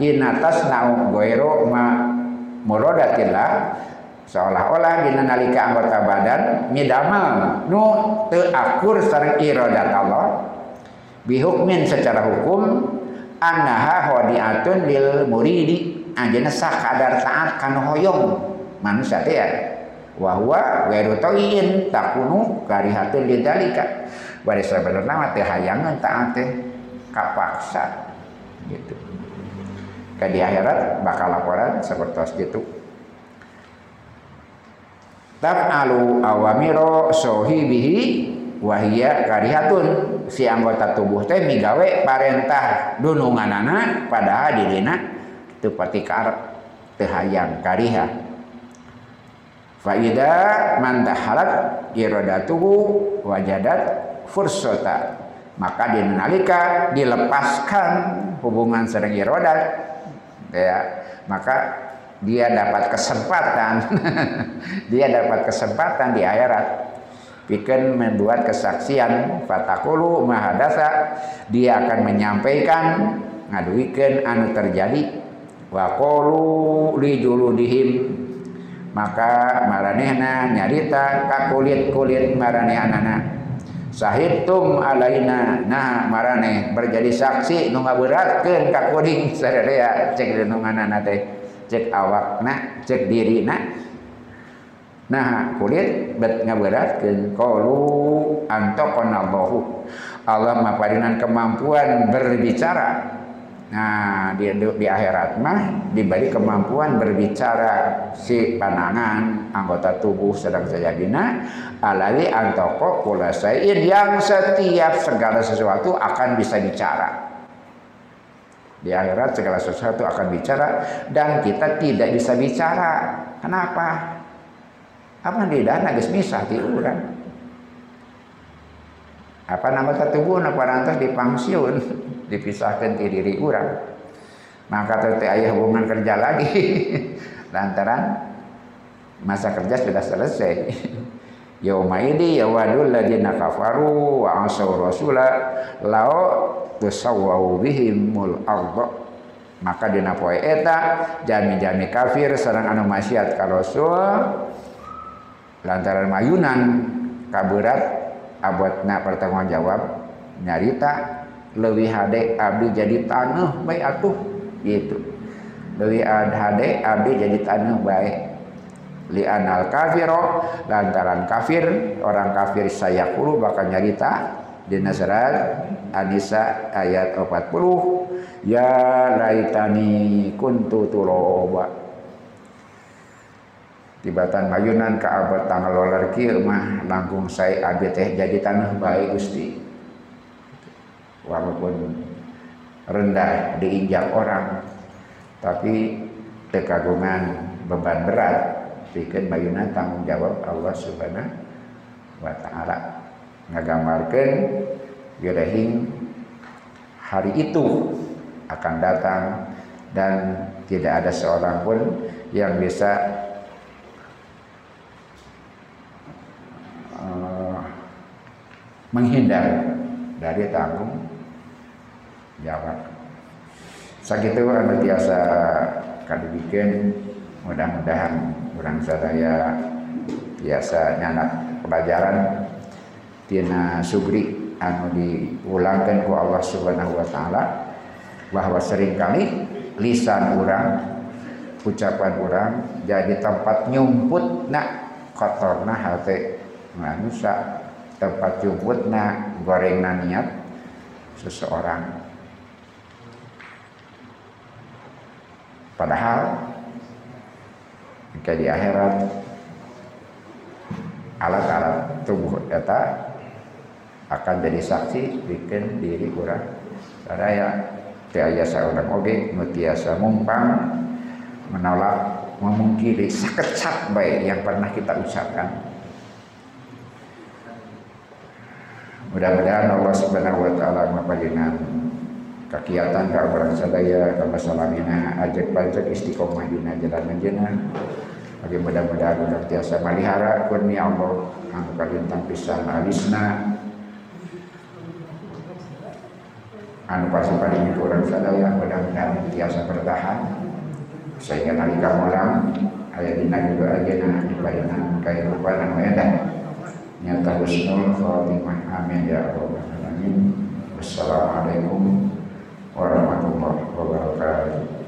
hinatas nau goero ma murodatillah seolah-olah dina nalika anggota badan midamal nu teu akur sareng iradat Allah bihukmin secara hukum annaha hadiatun lil muridi anjeunna sakadar taat kana hoyong. Manusia teh ya. Wa huwa ghairu tawin takunu karihatun lidzalika bari sabenerna mah teh hayangan taat teh. Kapaksa. Gitu. Ke di akhirat bakal laporan seperti itu. Taf'alu awamiro sohibihi wahia karihatun. Si anggota tubuh teh migawe parentah dununganana padahal dirina itu pati karep teu hayang kariha. Faida man tahalat iradatuhu wajadat fursota. Maka dinalika dilepaskan hubungan sedang irodat ya maka dia dapat kesempatan. Dia dapat kesempatan di akhirat. Bikin membuat kesaksian fatakulu mahadasa dia akan menyampaikan ngaduikan anu terjadi wa qalu li juludihim. Maka maranehna nyarita ka kulit-kulit maranehanana sahidtum alaina nah maraneh berjadi saksi nu ngaberatkeun ka kuring sadaya cek renunganana teh cek awak nak cek diri nak nah kulit bet ngaberatkeun. Qalu antaqanallahu. Allah maparinan kemampuan berbicara Nah, di, di akhirat mah diberi kemampuan berbicara si panangan anggota tubuh sedang sajadina alali antoko kulasain yang setiap segala sesuatu akan bisa bicara. Di akhirat segala sesuatu akan bicara dan kita tidak bisa bicara. Kenapa? Apa di dana misah ti. Apa nama tubuh apa rantas dipangsiun dipisahkan di diri urang. Maka tete ayah hubungan kerja lagi lantaran masa kerja sudah selesai. Yaumaidi yawadul ladina kafaru wa asaw rasula lao tusawwau bihimul arda maka dina poe eta jami-jami kafir sareng anu maksiat ka lantaran mayunan kaberat abotna pertanggung jawab nyarita leuwih hade abdi jadi taneuh bae atuh. Gitu. Leuwih hade abdi jadi taneuh bae li anal kafiro lantaran kafir orang kafir saya kulu bakal nyarita di surat An-Nisa ayat 40 ya laitani kuntu tuloba tibatan mayunan ke abad tanggal lolar kieu mah langkung saya abdi teh jadi tanah baik Gusti. Walaupun rendah diinjak orang tapi tekagungan beban berat bikin mayunan tanggung jawab Allah Subhanahu wa taala. Ngagambarkeun gerehing hari itu akan datang dan tidak ada seorang pun yang bisa menghindar. Dari tanggung. Jawab. Sakitu anu biasa. Kali bikin mudah-mudahan orang sadaya biasa nyanak pelajaran. Tina sugri anu diulangkan ku Allah Subhanahu wa taala bahwa sering kali lisan orang ucapan orang jadi tempat nyumput nak kotorna hati manusia tempat nyumput nak goreng niat seseorang. Padahal jika di akhirat alat-alat tubuh eta akan jadi saksi bikin diri kurang. Sadaya tiaya seorang oge mutiasa mumpang menolak memungkiri sakecap baik yang pernah kita ucapkan mudah-mudahan Allah subhanahu wa ta'ala mapajinan kegiatan ka orang sadaya ka masalamina ajak pajak istiqomah dina jalan jenah bagi mudah-mudahan udah tiasa malihara kurnia Allah anu kalintang pisan alisna. Anu pasti paling kurang sadaya mudah-mudahan tiasa bertahan. Sehingga nalika mulang ayat dina juga aja di parinan kehidupan anu edan nyata husnul khotimah amin ya rabbal alamin. Wassalamualaikum warahmatullahi wabarakatuh